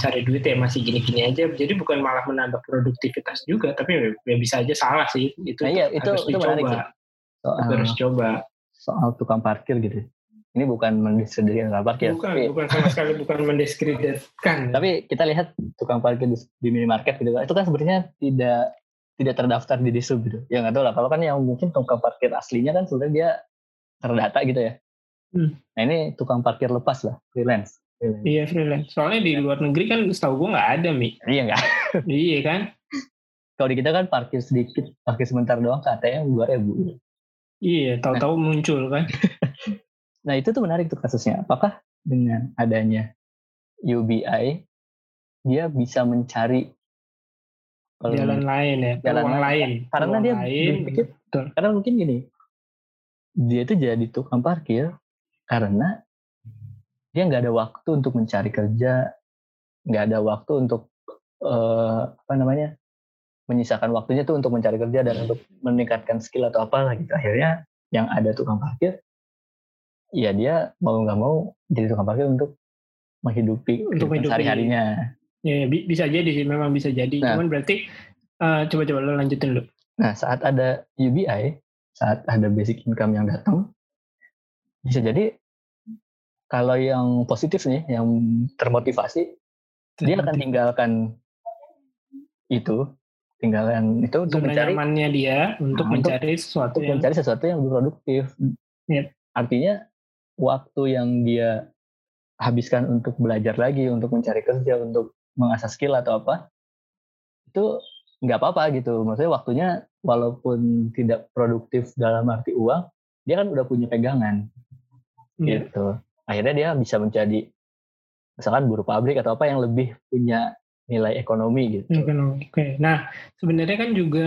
cari duit ya masih gini-gini aja. Jadi bukan malah menambah produktivitas juga tapi ya, ya bisa aja salah sih. Itu nah, iya, itu, harus itu dicoba. soal, harus coba. soal tukang parkir gitu ini bukan mendiskreditkan tukang parkir. Bukan, tapi, bukan sama sekali bukan mendiskreditkan. Tapi kita lihat tukang parkir di, di minimarket gitu kan, itu kan sebenarnya tidak tidak terdaftar di disub gitu. Ya nggak tahu lah. Kalau kan yang mungkin tukang parkir aslinya kan sebenarnya dia terdata gitu ya. Hmm. Nah ini tukang parkir lepas lah, freelance. freelance. Iya freelance. Soalnya di luar negeri kan setahu gue nggak ada mi. Iya nggak. iya kan. Kalau di kita kan parkir sedikit, parkir sebentar doang katanya dua ribu. Iya, tahu-tahu nah. muncul kan. Nah itu tuh menarik tuh kasusnya. Apakah dengan adanya UBI dia bisa mencari jalan lain ya, jalan lain. lain. Karena dia lain, berpikir, karena mungkin gini, dia itu jadi tukang parkir karena dia nggak ada waktu untuk mencari kerja, nggak ada waktu untuk uh, apa namanya menyisakan waktunya tuh untuk mencari kerja dan untuk meningkatkan skill atau apa gitu. Akhirnya yang ada tukang parkir ya dia mau nggak mau jadi tukang parkir untuk menghidupi untuk sehari harinya ya, ya bisa jadi sih memang bisa jadi. Nah, cuman berarti uh, coba-coba lo lanjutin dulu. Nah saat ada UBI saat ada basic income yang datang bisa jadi kalau yang positif nih yang termotivasi Termotiv. dia akan tinggalkan itu tinggalkan itu untuk mencari dia untuk nah, mencari sesuatu untuk yang mencari sesuatu yang lebih produktif. Ya. artinya waktu yang dia habiskan untuk belajar lagi, untuk mencari kerja, untuk mengasah skill atau apa, itu nggak apa-apa gitu. Maksudnya waktunya walaupun tidak produktif dalam arti uang, dia kan udah punya pegangan hmm. gitu. Akhirnya dia bisa menjadi misalkan buruh pabrik atau apa yang lebih punya nilai ekonomi gitu. Oke. Okay. Nah, sebenarnya kan juga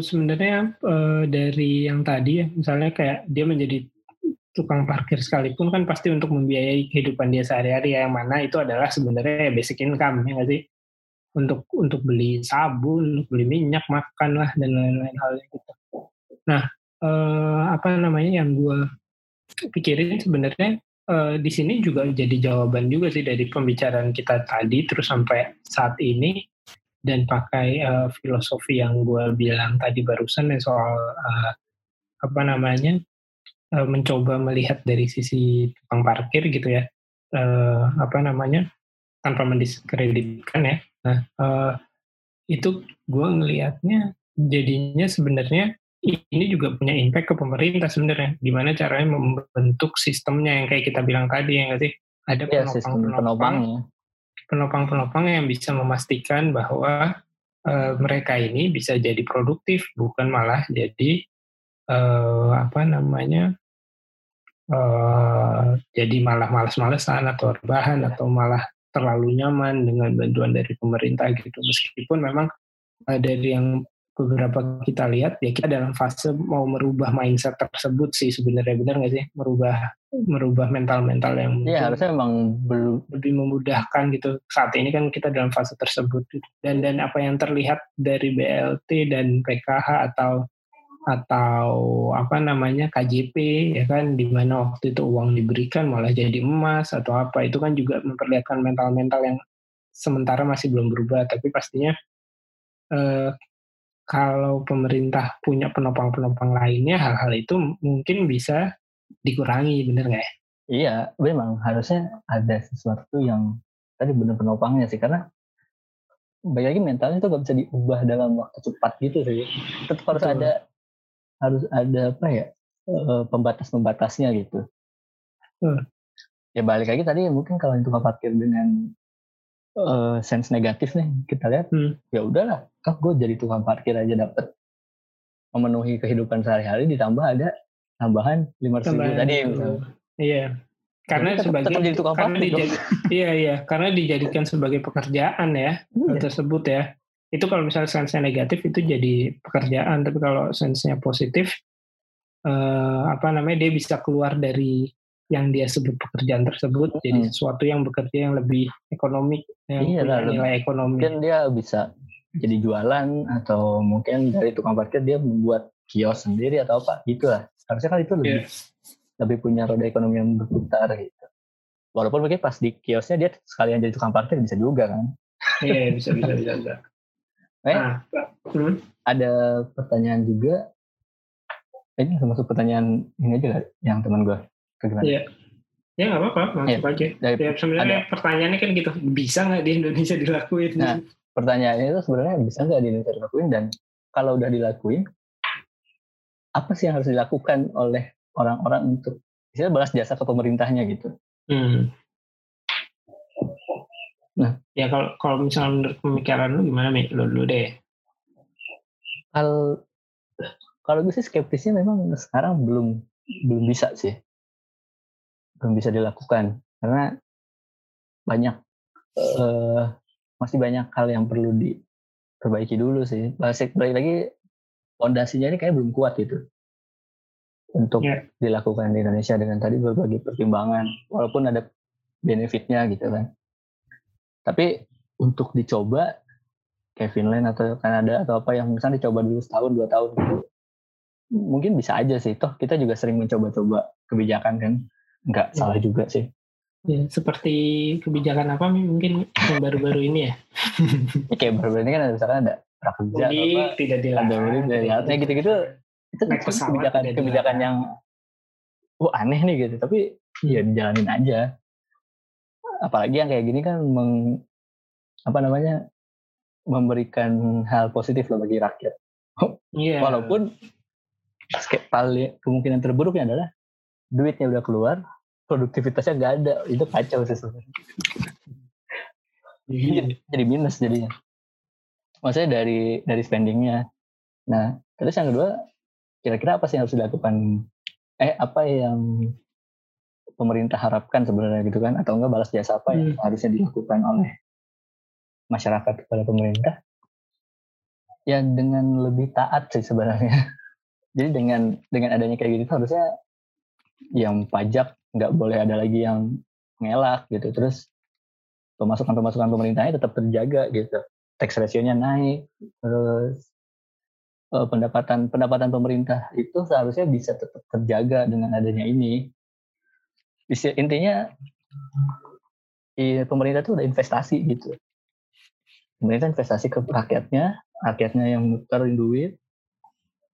sebenarnya uh, dari yang tadi ya, misalnya kayak dia menjadi tukang parkir sekalipun kan pasti untuk membiayai kehidupan dia sehari-hari yang mana itu adalah sebenarnya basic income ya nggak sih untuk untuk beli sabun, untuk beli minyak, makan lah dan lain-lain hal gitu. Nah eh, apa namanya yang gue pikirin sebenarnya eh, di sini juga jadi jawaban juga sih dari pembicaraan kita tadi terus sampai saat ini dan pakai eh, filosofi yang gue bilang tadi barusan ya soal eh, apa namanya uh, mencoba melihat dari sisi tukang parkir gitu ya uh, apa namanya tanpa mendiskreditkan ya. Nah uh, itu gue ngelihatnya jadinya sebenarnya ini juga punya impact ke pemerintah sebenarnya. Gimana caranya membentuk sistemnya yang kayak kita bilang tadi ya nggak sih? Ada iya, penopang-penopang ya, penopang-penopang yang bisa memastikan bahwa uh, mereka ini bisa jadi produktif bukan malah jadi uh, apa namanya uh, jadi malah malas-malesan atau rebahan atau malah terlalu nyaman dengan bantuan dari pemerintah gitu. Meskipun memang uh, dari yang beberapa kita lihat ya kita dalam fase mau merubah mindset tersebut sih sebenarnya benar nggak sih? Merubah merubah mental-mental yang Iya harusnya memang belum lebih memudahkan gitu. Saat ini kan kita dalam fase tersebut gitu. dan dan apa yang terlihat dari BLT dan PKH atau atau apa namanya KJP ya kan di mana waktu itu uang diberikan malah jadi emas atau apa itu kan juga memperlihatkan mental-mental yang sementara masih belum berubah tapi pastinya eh, kalau pemerintah punya penopang-penopang lainnya hal-hal itu mungkin bisa dikurangi bener nggak ya? Iya memang harusnya ada sesuatu yang tadi bener penopangnya sih karena baik lagi mentalnya itu gak bisa diubah dalam waktu cepat gitu sih tetap harus Betul. ada harus ada apa ya eh, pembatas-pembatasnya gitu. Hmm. Ya balik lagi tadi mungkin kalau itu parkir dengan uh, sense negatif nih kita lihat hmm. ya udahlah kan gue jadi tukang parkir aja dapat memenuhi kehidupan sehari-hari ditambah ada tambahan lima ratus ribu tadi iya karena tetap, sebagai tetap jadi tukang karena parkir iya iya karena dijadikan sebagai pekerjaan ya hmm. tersebut ya itu kalau misalnya sense negatif itu jadi pekerjaan. Tapi kalau sense-nya positif eh, apa namanya dia bisa keluar dari yang dia sebut pekerjaan tersebut. Hmm. jadi sesuatu yang bekerja yang lebih ekonomik yang iya, punya nilai ekonomi. mungkin dia bisa jadi jualan atau mungkin dari tukang parkir dia membuat kios sendiri atau apa. Gitu lah harusnya kan itu lebih yeah. lebih punya roda ekonomi yang berputar gitu. Walaupun mungkin pas di kiosnya dia sekalian jadi tukang parkir bisa juga kan. Iya yeah, bisa bisa bisa, bisa. Eh, nah, hmm. ada pertanyaan juga. Eh, ini masuk pertanyaan ini aja yang teman gue. Gimana? Iya. Ya nggak apa-apa, masuk ya, aja. Dari, ya, sebenarnya ada, pertanyaannya kan gitu, bisa nggak di Indonesia dilakuin? Nah, pertanyaannya itu sebenarnya bisa nggak di Indonesia dilakuin dan kalau udah dilakuin, apa sih yang harus dilakukan oleh orang-orang untuk bisa balas jasa ke pemerintahnya gitu? Hmm. Ya kalau kalau misalnya menurut pemikiran lu gimana nih? Lu dulu deh. Kalau kalau gue sih skeptisnya memang sekarang belum belum bisa sih. Belum bisa dilakukan karena banyak uh, masih banyak hal yang perlu diperbaiki dulu sih. Balik, balik lagi fondasinya ini kayak belum kuat itu untuk yeah. dilakukan di Indonesia dengan tadi berbagai pertimbangan walaupun ada benefitnya gitu kan tapi untuk dicoba kayak Finland atau Kanada atau apa yang misalnya dicoba dulu setahun dua tahun gitu mungkin bisa aja sih. Toh kita juga sering mencoba-coba kebijakan kan. Nggak ya. salah juga sih. Ya, seperti kebijakan apa mungkin yang baru-baru ini ya, ya kayak baru-baru ini kan ada misalkan ada prakerja apa tidak dilarang ada dari ya gitu-gitu. Itu Naik kebijakan kebijakan yang wah aneh nih gitu. Tapi ya dijalanin aja apalagi yang kayak gini kan meng, apa namanya memberikan hal positif loh bagi rakyat. Yeah. Walaupun paling kemungkinan terburuknya adalah duitnya udah keluar, produktivitasnya nggak ada, itu kacau sih sebenarnya. Yeah. jadi minus jadinya. Maksudnya dari dari spendingnya. Nah, terus yang kedua, kira-kira apa sih yang harus dilakukan? Eh, apa yang pemerintah harapkan sebenarnya gitu kan? Atau enggak balas jasa apa yang hmm. harusnya dilakukan oleh masyarakat kepada pemerintah? Ya dengan lebih taat sih sebenarnya. Jadi dengan dengan adanya kayak gitu harusnya yang pajak nggak boleh ada lagi yang ngelak gitu. Terus pemasukan pemasukan pemerintahnya tetap terjaga gitu. Tax ratio-nya naik terus uh, pendapatan pendapatan pemerintah itu seharusnya bisa tetap terjaga dengan adanya ini intinya pemerintah itu udah investasi gitu. Pemerintah investasi ke rakyatnya rakyatnya yang muterin duit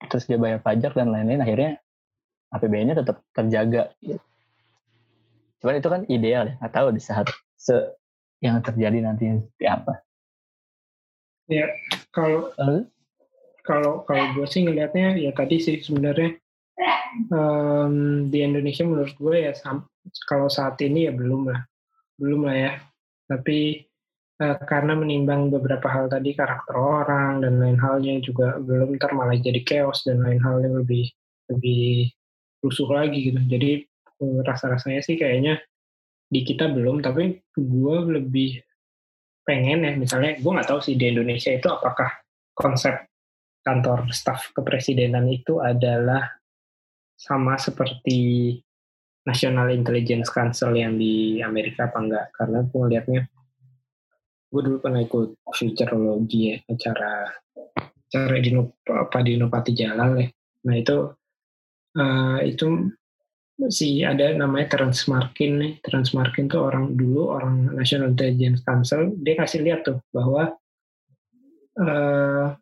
terus dia bayar pajak dan lain-lain akhirnya APBN-nya tetap terjaga. Gitu. cuman itu kan ideal ya nggak tahu di saat se yang terjadi nanti seperti apa. Ya kalau kalau kalau gue sih ngelihatnya ya tadi sih sebenarnya um, di Indonesia menurut gue ya kalau saat ini ya belum lah. Belum lah ya. Tapi uh, karena menimbang beberapa hal tadi karakter orang dan lain halnya juga belum ntar malah jadi chaos dan lain hal yang lebih lebih rusuh lagi gitu. Jadi eh, rasa-rasanya sih kayaknya di kita belum, tapi gue lebih pengen ya. Misalnya gue nggak tahu sih di Indonesia itu apakah konsep kantor staf kepresidenan itu adalah sama seperti National Intelligence Council yang di Amerika apa enggak? Karena gue lihatnya gue dulu pernah ikut futurologi ya acara acara di Pak Dino Jalal ya. Nah itu uh, itu si ada namanya Transmarkin nih. Transmarkin tuh orang dulu orang National Intelligence Council dia kasih lihat tuh bahwa uh,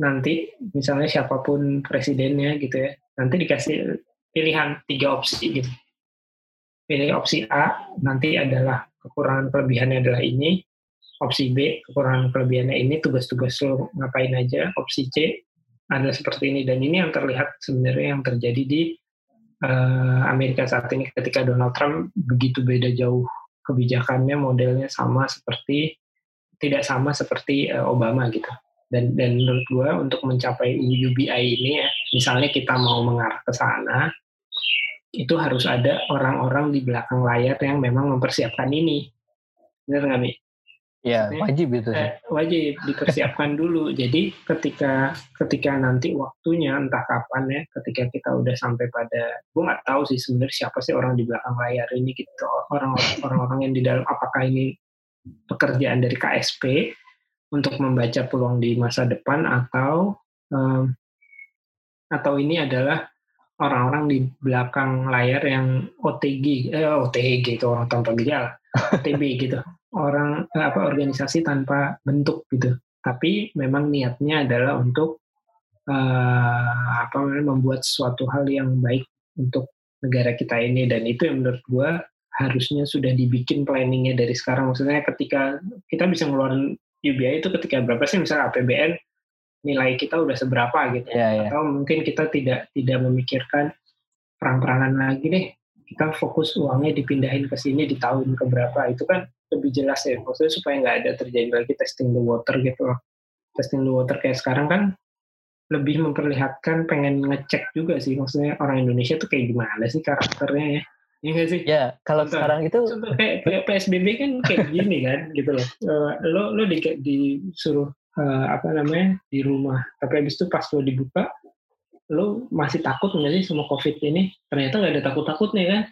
nanti misalnya siapa pun presidennya gitu ya nanti dikasih pilihan tiga opsi gitu pilih opsi A nanti adalah kekurangan kelebihannya adalah ini. Opsi B kekurangan kelebihannya ini tugas-tugas lo ngapain aja. Opsi C ada seperti ini. Dan ini yang terlihat sebenarnya yang terjadi di uh, Amerika saat ini ketika Donald Trump begitu beda jauh kebijakannya modelnya sama seperti tidak sama seperti uh, Obama gitu. Dan dan menurut gue untuk mencapai UBI ini ya misalnya kita mau mengarah ke sana itu harus ada orang-orang di belakang layar yang memang mempersiapkan ini benar nggak Mi? Ya, wajib itu. Eh, wajib dipersiapkan dulu. Jadi ketika ketika nanti waktunya entah kapan ya, ketika kita udah sampai pada, gue nggak tahu sih sebenarnya siapa sih orang di belakang layar ini gitu, orang-orang yang di dalam apakah ini pekerjaan dari KSP untuk membaca peluang di masa depan atau um, atau ini adalah orang-orang di belakang layar yang OTG, eh OTG itu orang tanpa gejala, OTB gitu. Orang eh, apa organisasi tanpa bentuk gitu. Tapi memang niatnya adalah untuk uh, apa membuat suatu hal yang baik untuk negara kita ini. Dan itu yang menurut gue harusnya sudah dibikin planningnya dari sekarang. Maksudnya ketika kita bisa ngeluarin UBI itu ketika berapa sih? Misalnya APBN nilai kita udah seberapa gitu yeah, yeah. atau mungkin kita tidak tidak memikirkan perang-perangan lagi deh kita fokus uangnya dipindahin ke sini di tahun keberapa itu kan lebih jelas ya maksudnya supaya nggak ada terjadi lagi testing the water gitu loh testing the water kayak sekarang kan lebih memperlihatkan pengen ngecek juga sih maksudnya orang Indonesia tuh kayak gimana sih karakternya ya Iya gak sih? Ya, kalau contoh, sekarang itu contoh kayak, kayak PSBB kan kayak gini kan gitu loh. Uh, lo lo di, disuruh uh, apa namanya di rumah, tapi habis itu pas lo dibuka lo masih takut nggak sih sama COVID ini? Ternyata nggak ada takut-takutnya kan?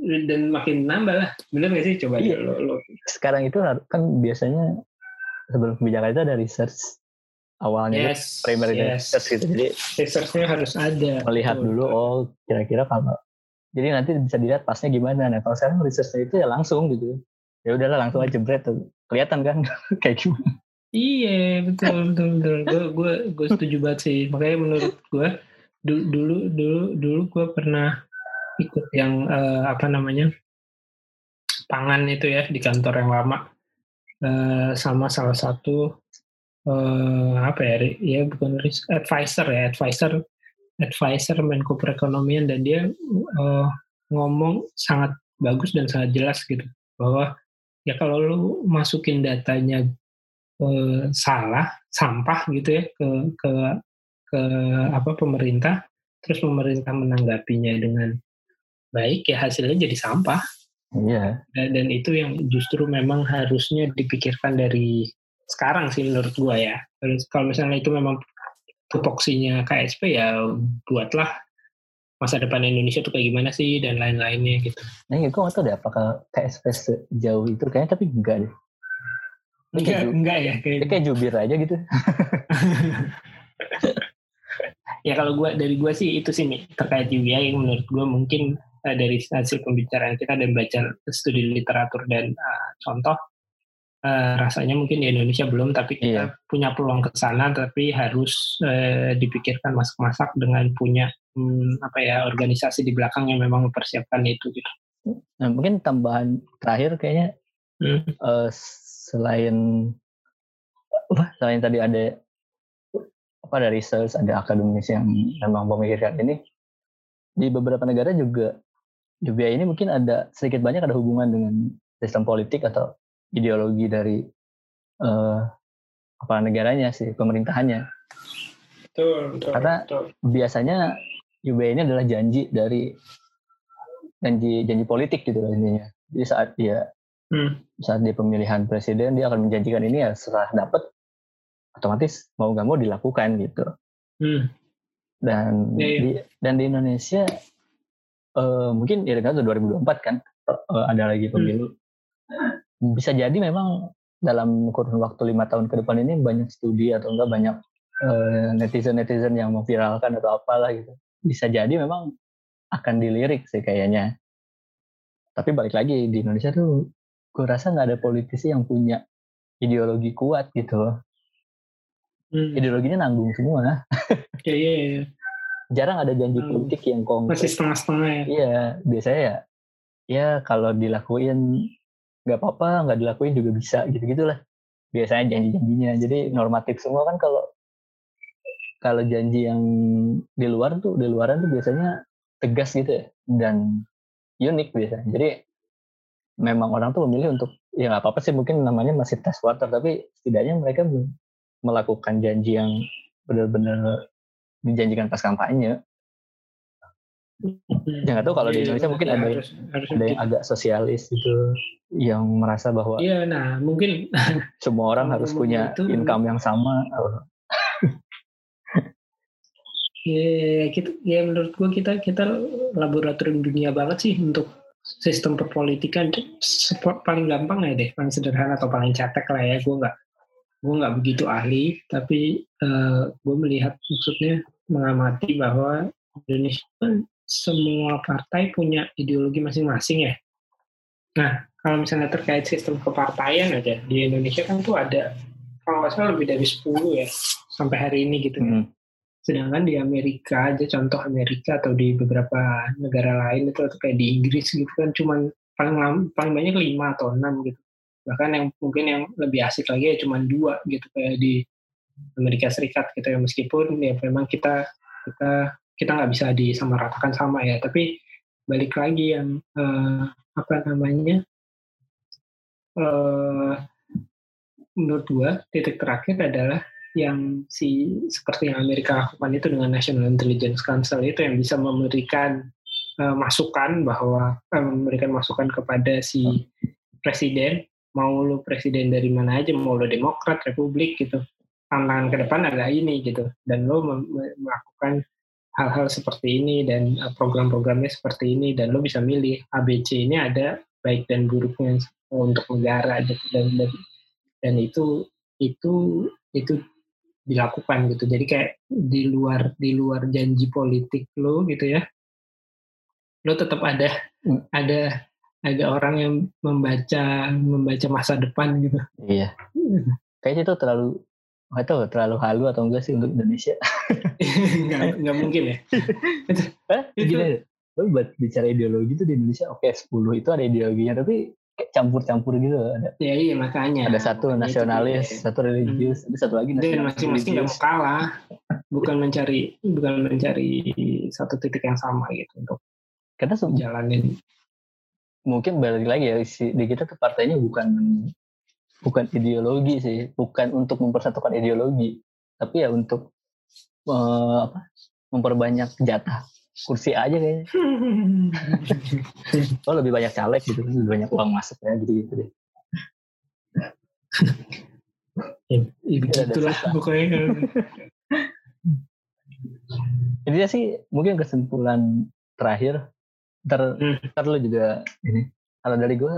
dan makin nambah lah. Bener gak sih? Coba iya. lo, lo sekarang itu kan biasanya sebelum kebijakan itu ada research. Awalnya yes, primary yes. research gitu. Jadi researchnya harus ada. Melihat oh, dulu oh kira-kira kalau jadi nanti bisa dilihat pasnya gimana. Nah kalau sekarang researchnya itu ya langsung gitu. Ya udahlah langsung aja jebret tuh kelihatan kan? Kayak gimana iya betul betul betul. Gue gue gue setuju banget sih. Makanya menurut gue dulu dulu dulu dulu gue pernah ikut yang uh, apa namanya pangan itu ya di kantor yang lama. Uh, sama salah satu uh, apa ya ya bukan risk advisor ya advisor advisor Menko Perekonomian. Dan dia uh, ngomong sangat bagus dan sangat jelas gitu bahwa ya kalau lu masukin datanya uh, salah sampah gitu ya ke ke ke apa pemerintah terus pemerintah menanggapinya dengan baik ya hasilnya jadi sampah. Iya. Dan, dan itu yang justru memang harusnya dipikirkan dari sekarang sih menurut gua ya. Kalau misalnya itu memang tupoksinya KSP ya buatlah masa depan Indonesia tuh kayak gimana sih dan lain-lainnya gitu. Nah, ya, gue gak tau deh apakah KSP sejauh itu kayaknya tapi enggak deh. Enggak, enggak ya. Kayak, kayak jubir aja gitu. ya kalau gua dari gua sih itu sih nih terkait UBI yang menurut gua mungkin uh, dari hasil pembicaraan kita dan baca studi literatur dan uh, contoh uh, rasanya mungkin di Indonesia belum tapi kita yeah. punya peluang ke sana tapi harus uh, dipikirkan masak-masak dengan punya um, apa ya organisasi di belakang yang memang mempersiapkan itu gitu. Nah, mungkin tambahan terakhir kayaknya hmm. uh, selain apa selain tadi ada apa ada research ada akademis yang memang memikirkan ini di beberapa negara juga UBI ini mungkin ada sedikit banyak ada hubungan dengan sistem politik atau ideologi dari uh, apa negaranya sih pemerintahannya. Betul, betul. Karena betul. biasanya UBI ini adalah janji dari janji janji politik gitu lah intinya. Jadi saat dia hmm. saat dia pemilihan presiden dia akan menjanjikan ini ya setelah dapat otomatis mau nggak mau dilakukan gitu. Hmm. Dan yeah, yeah. di dan di Indonesia uh, mungkin ya dengan 2024 kan uh, ada lagi hmm. pemilu. Hmm. Bisa jadi memang dalam kurun waktu lima tahun ke depan ini banyak studi atau enggak banyak uh, netizen-netizen yang memviralkan atau apalah gitu. Bisa jadi memang akan dilirik sih kayaknya. Tapi balik lagi di Indonesia tuh gue rasa nggak ada politisi yang punya ideologi kuat gitu. Hmm. Ideologinya nanggung semua. Iya, iya, iya. Jarang ada janji hmm. politik yang konkret. Masih setengah-setengah ya. Iya, biasanya ya, ya kalau dilakuin nggak apa-apa, nggak dilakuin juga bisa, gitu-gitulah. Biasanya janji-janjinya. Jadi normatif semua kan kalau kalau janji yang di luar tuh, di luaran tuh biasanya tegas gitu ya, dan unik biasanya. Jadi memang orang tuh memilih untuk ya nggak apa-apa sih mungkin namanya masih test water tapi setidaknya mereka melakukan janji yang benar-benar dijanjikan pas kampanye. Hmm. Ya nggak tahu kalau di iya, Indonesia mungkin ya, ada harus, harus ada yang agak sosialis gitu yang merasa bahwa iya nah mungkin semua orang harus punya itu, income yang sama. Ya, kita, ya menurut gua kita kita laboratorium dunia banget sih untuk sistem perpolitikan paling gampang ya deh, paling sederhana atau paling cetek lah ya. Gue nggak gue nggak begitu ahli, tapi uh, eh, gue melihat maksudnya mengamati bahwa Indonesia kan semua partai punya ideologi masing-masing ya. Nah, kalau misalnya terkait sistem kepartaian aja di Indonesia kan tuh ada kalau nggak salah lebih dari 10 ya sampai hari ini gitu. Hmm. Sedangkan di Amerika aja contoh Amerika atau di beberapa negara lain itu atau kayak di Inggris gitu kan cuman paling paling banyak lima atau enam gitu. Bahkan yang mungkin yang lebih asik lagi ya cuma dua gitu kayak di Amerika Serikat gitu ya meskipun ya memang kita kita kita nggak bisa disamaratakan sama ya tapi balik lagi yang uh, apa namanya uh, menurut gua titik terakhir adalah yang si seperti yang Amerika lakukan itu dengan National Intelligence Council itu yang bisa memberikan uh, masukan bahwa uh, memberikan masukan kepada si presiden mau lu presiden dari mana aja mau lu Demokrat Republik gitu. Tantangan ke depan adalah ini gitu. Dan lo melakukan hal-hal seperti ini dan uh, program-programnya seperti ini dan lo bisa milih ABC ini ada baik dan buruknya untuk negara gitu. Dan dan, dan itu itu itu dilakukan gitu. Jadi kayak di luar di luar janji politik lo gitu ya. Lo tetap ada hmm. ada ada orang yang membaca membaca masa depan gitu. Iya. Kayaknya itu terlalu nggak tahu terlalu halu atau enggak sih untuk Indonesia. nggak, nggak mungkin ya. itu, gini, lo buat bicara ideologi itu di Indonesia oke okay, 10 itu ada ideologinya tapi campur-campur gitu ada. Ya iya makanya. Ada satu nasionalis, itu, satu religius, hmm. ada satu lagi nasionalis. Dan masing-masing nggak mau kalah, bukan mencari bukan mencari satu titik yang sama gitu untuk karena jalanin. Mungkin balik lagi ya di kita tuh partainya bukan bukan ideologi sih, bukan untuk mempersatukan ideologi, tapi ya untuk uh, apa? memperbanyak jatah kursi aja kayaknya. oh lebih banyak caleg gitu lebih banyak uang masuk ya gitu gitu deh. ya, ya begitulah pokoknya. Intinya sih mungkin kesimpulan terakhir ter, hmm. ter lu juga ini kalau dari gue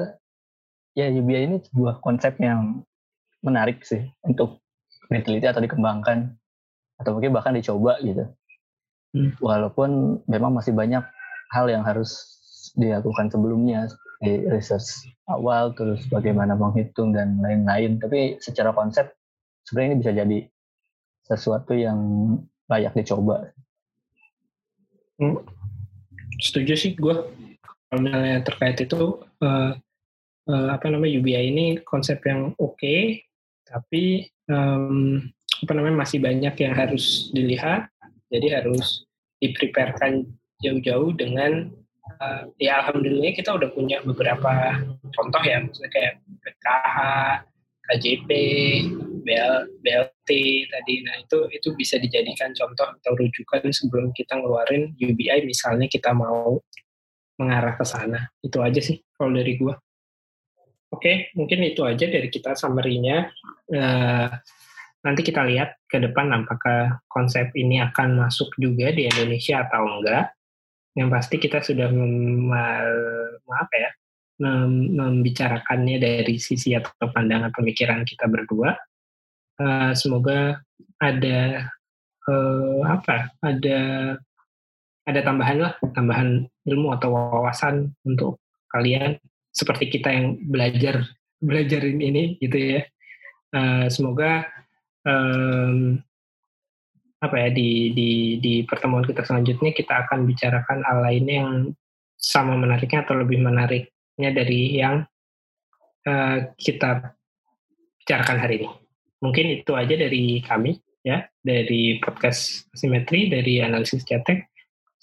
ya Yubia ini sebuah konsep yang menarik sih untuk diteliti atau dikembangkan atau mungkin bahkan dicoba gitu Hmm. Walaupun memang masih banyak hal yang harus dilakukan sebelumnya di research awal terus bagaimana menghitung dan lain-lain tapi secara konsep sebenarnya ini bisa jadi sesuatu yang layak dicoba. Hmm. Setuju sih gue kalau misalnya terkait itu uh, uh, apa namanya UBI ini konsep yang oke okay, tapi um, apa namanya masih banyak yang harus dilihat jadi harus dipreparekan jauh-jauh dengan uh, ya alhamdulillah kita udah punya beberapa contoh ya misalnya kayak PKH, AJP, BL, BLT tadi. Nah itu itu bisa dijadikan contoh atau rujukan sebelum kita ngeluarin UBI misalnya kita mau mengarah ke sana. Itu aja sih kalau dari gua. Oke, mungkin itu aja dari kita summary-nya. Uh, nanti kita lihat ke depan apakah konsep ini akan masuk juga di Indonesia atau enggak. Yang pasti kita sudah mem, apa ya, mem, membicarakannya dari sisi atau pandangan pemikiran kita berdua. Uh, semoga ada uh, apa? Ada ada tambahan lah, tambahan ilmu atau wawasan untuk kalian seperti kita yang belajar belajarin ini gitu ya. Uh, semoga um, apa ya di di di pertemuan kita selanjutnya kita akan bicarakan hal lainnya yang sama menariknya atau lebih menariknya dari yang uh, kita bicarakan hari ini. Mungkin itu aja dari kami ya dari podcast simetri dari analisis cetek.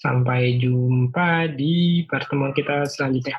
Sampai jumpa di pertemuan kita selanjutnya.